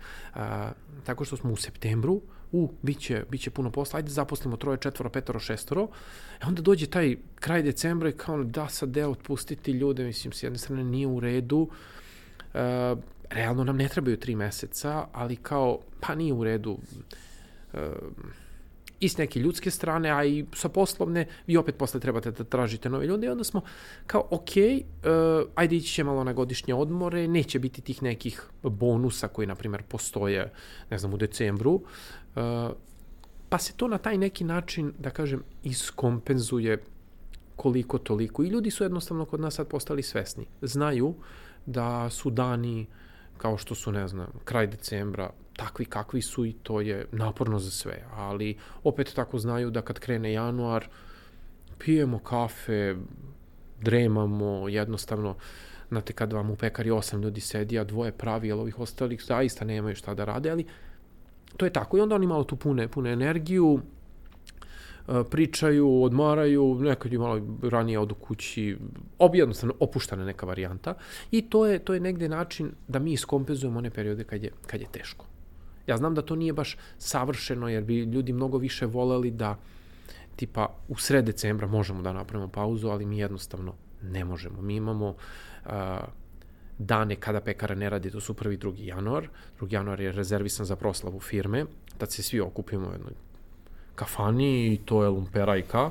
Tako što smo u septembru, u, biće, biće puno posla, ajde zaposlimo troje, četvoro, petoro, šestoro. E onda dođe taj kraj decembra i kao da sad deo otpustiti ljude, mislim, s jedne strane nije u redu. A, realno nam ne trebaju tri meseca, ali kao, pa nije u redu, uh, i s neke ljudske strane, a i sa poslovne, vi opet posle trebate da tražite nove ljude i onda smo kao, ok, uh, ajde ići će malo na godišnje odmore, neće biti tih nekih bonusa koji, na primjer, postoje, ne znam, u decembru, pa se to na taj neki način, da kažem, iskompenzuje koliko toliko. I ljudi su jednostavno kod nas sad postali svesni. Znaju da su dani kao što su, ne znam, kraj decembra, takvi kakvi su i to je naporno za sve. Ali opet tako znaju da kad krene januar, pijemo kafe, dremamo, jednostavno, znate, kad vam u pekari osam ljudi sedi, a dvoje pravi, ali ovih ostalih zaista nemaju šta da rade, ali to je tako. I onda oni malo tu pune, pune energiju, e, pričaju, odmaraju, nekad je malo ranije odu kući, ob, jednostavno opuštana neka varijanta i to je, to je negde način da mi iskompenzujemo one periode kad je, kad je teško. Ja znam da to nije baš savršeno, jer bi ljudi mnogo više voleli da tipa u sred decembra možemo da napravimo pauzu, ali mi jednostavno ne možemo. Mi imamo uh, dane kada pekara ne radi, to su prvi drugi januar. Drugi januar je rezervisan za proslavu firme, tad se svi okupimo u jednoj kafani i to je Lumperajka.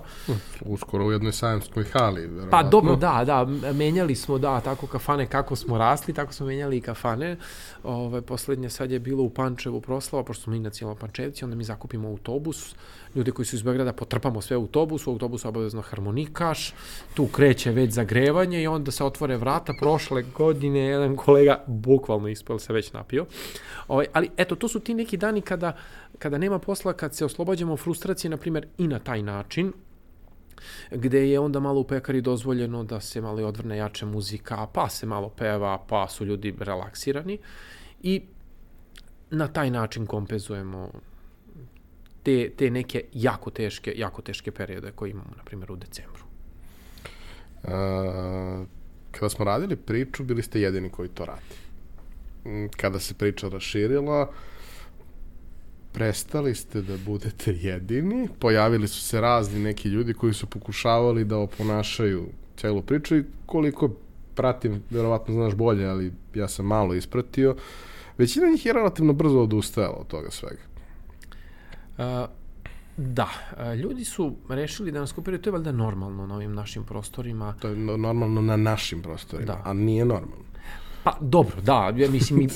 Uskoro u jednoj sajamskoj hali, verovatno. Pa dobro, da, da, menjali smo, da, tako kafane kako smo rasli, tako smo menjali i kafane. Ove, poslednje sad je bilo u Pančevu proslava, pošto smo inacijalno Pančevci, onda mi zakupimo autobus, ljude koji su iz Beograda potrpamo sve u autobus, u autobusu obavezno harmonikaš, tu kreće već zagrevanje i onda se otvore vrata. Prošle godine jedan kolega bukvalno ispal se već napio. Ove, ali eto, to su ti neki dani kada, kada nema posla, kad se oslobađamo frustracije, na primjer, i na taj način, gde je onda malo u pekari dozvoljeno da se malo odvrne jače muzika, pa se malo peva, pa su ljudi relaksirani i na taj način kompenzujemo te, te neke jako teške, jako teške periode koje imamo, na primjer, u decembru. A, kada smo radili priču, bili ste jedini koji to radi. Kada se priča raširila, prestali ste da budete jedini, pojavili su se razni neki ljudi koji su pokušavali da oponašaju celu priču i koliko pratim, verovatno znaš bolje, ali ja sam malo ispratio, većina njih je relativno brzo odustajala od toga svega. Uh, da, ljudi su rešili da nas kopiraju, to je valjda normalno na ovim našim prostorima. To je normalno na našim prostorima, da. a nije normalno. Pa dobro, da, ja mislim mi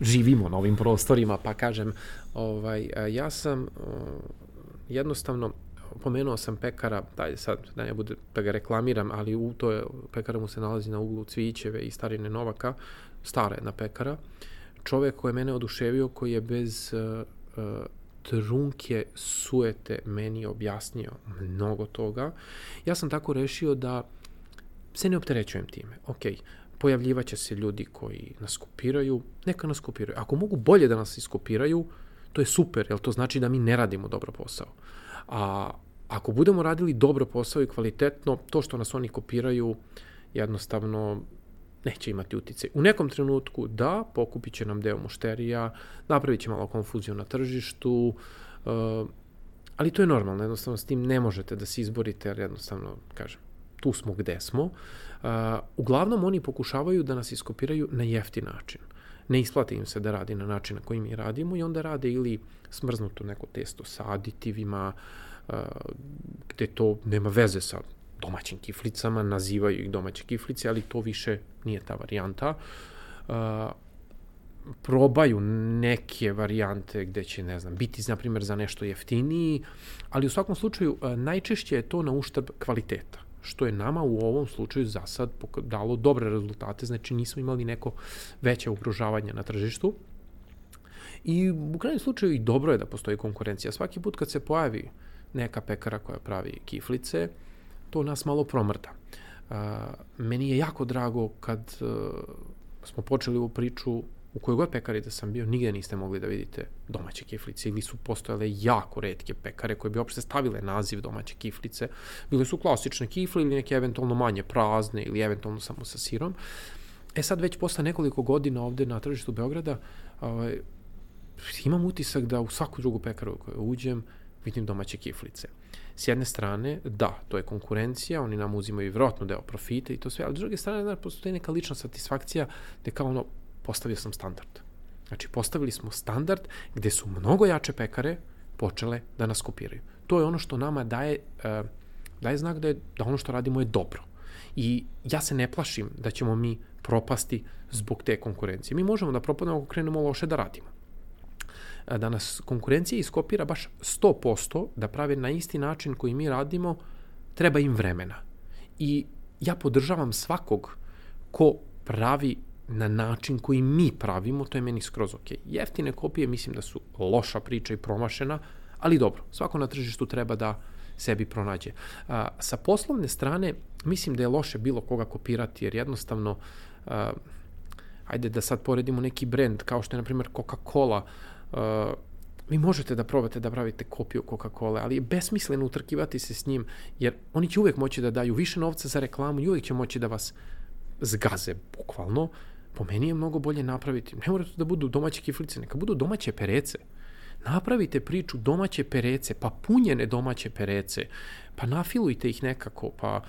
živimo na ovim prostorima, pa kažem, ovaj, ja sam jednostavno pomenuo sam pekara, daj sad da ne bude da ga reklamiram, ali u to je, pekara mu se nalazi na uglu Cvićeve i Starine Novaka, stara jedna pekara. Čovek koji je mene oduševio, koji je bez uh, uh, trunke suete meni objasnio mnogo toga. Ja sam tako rešio da se ne opterećujem time. Ok, pojavljivaće se ljudi koji nas kopiraju, neka nas kopiraju. Ako mogu bolje da nas iskopiraju, to je super, jer to znači da mi ne radimo dobro posao. A ako budemo radili dobro posao i kvalitetno, to što nas oni kopiraju, jednostavno neće imati utice. U nekom trenutku da, pokupit će nam deo mušterija, napravit će malo konfuziju na tržištu, uh, ali to je normalno, jednostavno s tim ne možete da se izborite, jer jednostavno, kažem, tu smo gde smo. Uh, uglavnom oni pokušavaju da nas iskopiraju na jefti način. Ne isplati im se da radi na način na koji mi radimo i onda rade ili smrznuto neko testo sa aditivima, gde to nema veze sa domaćim kiflicama, nazivaju ih domaće kiflice, ali to više nije ta varijanta. Probaju neke varijante gde će, ne znam, biti, na primjer, za nešto jeftiniji, ali u svakom slučaju najčešće je to na uštrb kvaliteta što je nama u ovom slučaju za sad dalo dobre rezultate, znači nismo imali neko veće ugrožavanje na tržištu. I u krajnjem slučaju i dobro je da postoji konkurencija. Svaki put kad se pojavi neka pekara koja pravi kiflice, to nas malo promrda. Uh, meni je jako drago kad uh, smo počeli ovu priču u kojoj god pekari da sam bio, nigde niste mogli da vidite domaće kiflice ili su postojale jako redke pekare koje bi uopšte stavile naziv domaće kiflice. Bile su klasične kifle ili neke eventualno manje prazne ili eventualno samo sa sirom. E sad već posle nekoliko godina ovde na tržištu Beograda ovaj, imam utisak da u svaku drugu pekaru u kojoj uđem vidim domaće kiflice. S jedne strane, da, to je konkurencija, oni nam uzimaju vjerojatno deo profita i to sve, ali s druge strane, da, postoji neka lična satisfakcija da kao ono, postavio sam standard. Znači, postavili smo standard gde su mnogo jače pekare počele da nas kopiraju. To je ono što nama daje, uh, daje znak da, je, da ono što radimo je dobro. I ja se ne plašim da ćemo mi propasti zbog te konkurencije. Mi možemo da propadnemo ako krenemo loše da radimo. E, da nas konkurencija iskopira baš 100%, da prave na isti način koji mi radimo, treba im vremena. I ja podržavam svakog ko pravi na način koji mi pravimo, to je meni skroz ok. Jeftine kopije mislim da su loša priča i promašena, ali dobro, svako na tržištu treba da sebi pronađe. A, sa poslovne strane, mislim da je loše bilo koga kopirati, jer jednostavno, a, ajde da sad poredimo neki brend, kao što je, na primjer, Coca-Cola, vi možete da probate da pravite kopiju Coca-Cola, ali je besmisleno utrkivati se s njim, jer oni će uvek moći da daju više novca za reklamu i uvek će moći da vas zgaze, bukvalno. Po meni je mnogo bolje napraviti, ne morate da budu domaće kiflice, neka budu domaće perece. Napravite priču domaće perece, pa punjene domaće perece, pa nafilujte ih nekako, pa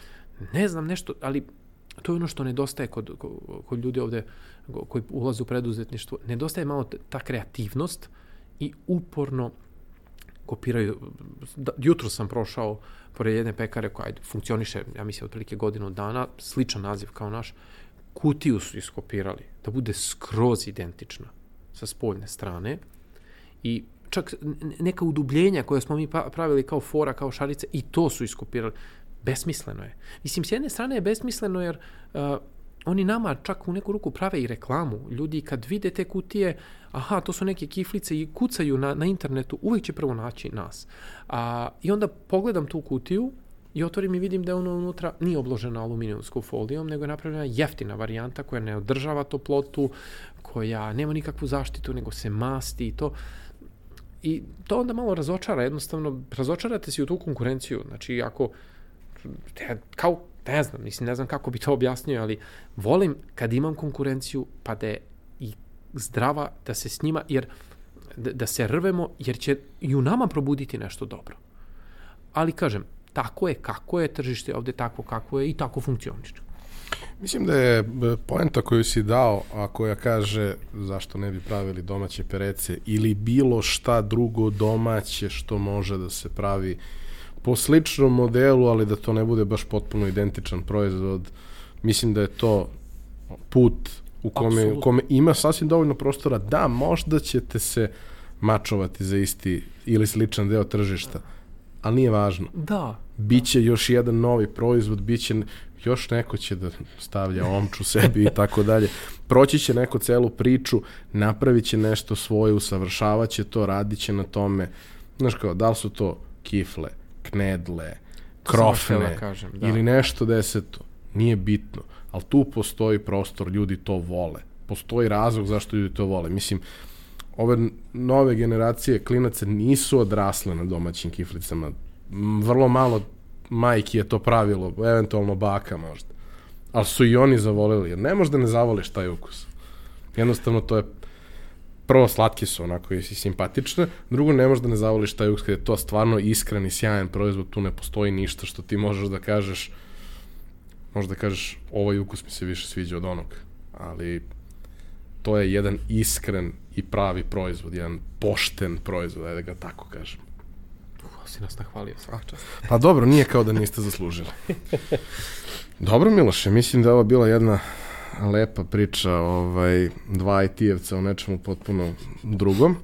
ne znam nešto, ali to je ono što nedostaje kod, kod ljudi ovde koji ulaze u preduzetništvo. Nedostaje malo ta kreativnost i uporno kopiraju. Da, jutro sam prošao pored jedne pekare koja funkcioniše, ja mislim, otprilike godinu dana, sličan naziv kao naš, kutiju su iskopirali, da bude skroz identična sa spoljne strane i čak neka udubljenja koje smo mi pa, pravili kao fora, kao šarice, i to su iskopirali. Besmisleno je. Mislim, s jedne strane je besmisleno jer uh, oni nama čak u neku ruku prave i reklamu. Ljudi kad vide te kutije, aha, to su neke kiflice i kucaju na, na internetu, uvijek će prvo naći nas. A, I onda pogledam tu kutiju i otvorim i vidim da je ono unutra nije obložena aluminijumskom folijom, nego je napravljena jeftina varijanta koja ne održava toplotu, koja nema nikakvu zaštitu, nego se masti i to. I to onda malo razočara, jednostavno razočarate se u tu konkurenciju. Znači, ako, kao, ne znam, mislim, ne znam kako bi to objasnio, ali volim kad imam konkurenciju, pa da je i zdrava, da se s njima, jer da, da se rvemo, jer će i u nama probuditi nešto dobro. Ali kažem, tako je kako je, tržište ovde tako kako je i tako funkcioniše. Mislim da je poenta koju si dao, a koja kaže zašto ne bi pravili domaće perece ili bilo šta drugo domaće što može da se pravi po sličnom modelu, ali da to ne bude baš potpuno identičan proizvod. Mislim da je to put u kome, u kome ima sasvim dovoljno prostora da možda ćete se mačovati za isti ili sličan deo tržišta, ali nije važno. Da. Biće još jedan novi proizvod, biće još neko će da stavlja omču sebi i tako dalje. Proći će neko celu priču, napravit će nešto svoje, usavršavat će to, radit će na tome. Znaš kao, da li su to kifle, knedle, krofne da kažem, da. ili nešto deseto, nije bitno. Ali tu postoji prostor, ljudi to vole. Postoji razlog zašto ljudi to vole. Mislim, ove nove generacije klinaca nisu odrasle na domaćim kiflicama. Vrlo malo majki je to pravilo, eventualno baka možda. Ali su i oni zavolili, jer ne možda ne zavoliš taj ukus. Jednostavno to je prvo slatke su onako i simpatične, drugo ne možda ne zavoliš taj ukus kada je to stvarno iskren i sjajan proizvod, tu ne postoji ništa što ti možeš da kažeš možda kažeš ovaj ukus mi se više sviđa od onog, ali to je jedan iskren i pravi proizvod, jedan pošten proizvod, ajde da ga tako kažem si nas nahvalio svak čas. Pa dobro, nije kao da niste zaslužili. Dobro, Miloše, mislim da je ovo bila jedna lepa priča ovaj, dva IT-evca o nečemu potpuno drugom.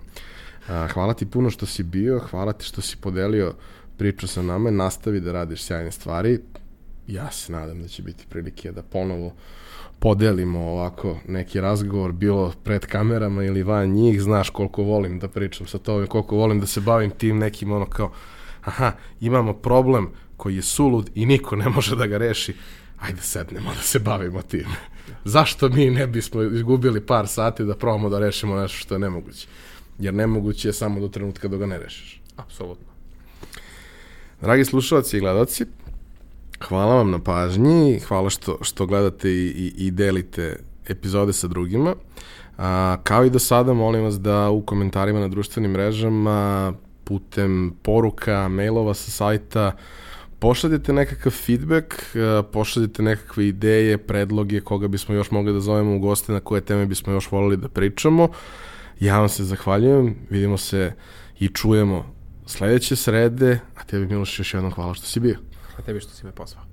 Hvala ti puno što si bio, hvala ti što si podelio priču sa nama, nastavi da radiš sjajne stvari. Ja se nadam da će biti prilike da ponovo podelimo ovako neki razgovor, bilo pred kamerama ili van njih, znaš koliko volim da pričam sa tobom, koliko volim da se bavim tim nekim ono kao aha, imamo problem koji je sulud i niko ne može da ga reši, ajde sednemo da se bavimo tim. Zašto mi ne bismo izgubili par sati da probamo da rešimo nešto što je nemoguće? Jer nemoguće je samo do trenutka da ga ne rešiš. Apsolutno. Dragi slušalci i gledalci, hvala vam na pažnji, hvala što, što gledate i, i, i delite epizode sa drugima. A, kao i do sada, molim vas da u komentarima na društvenim mrežama putem poruka, mailova sa sajta, pošaljite nekakav feedback, pošaljite nekakve ideje, predloge, koga bismo još mogli da zovemo u goste, na koje teme bismo još volili da pričamo. Ja vam se zahvaljujem, vidimo se i čujemo sledeće srede, a tebi Miloš još jednom hvala što si bio. A tebi što si me pozvao.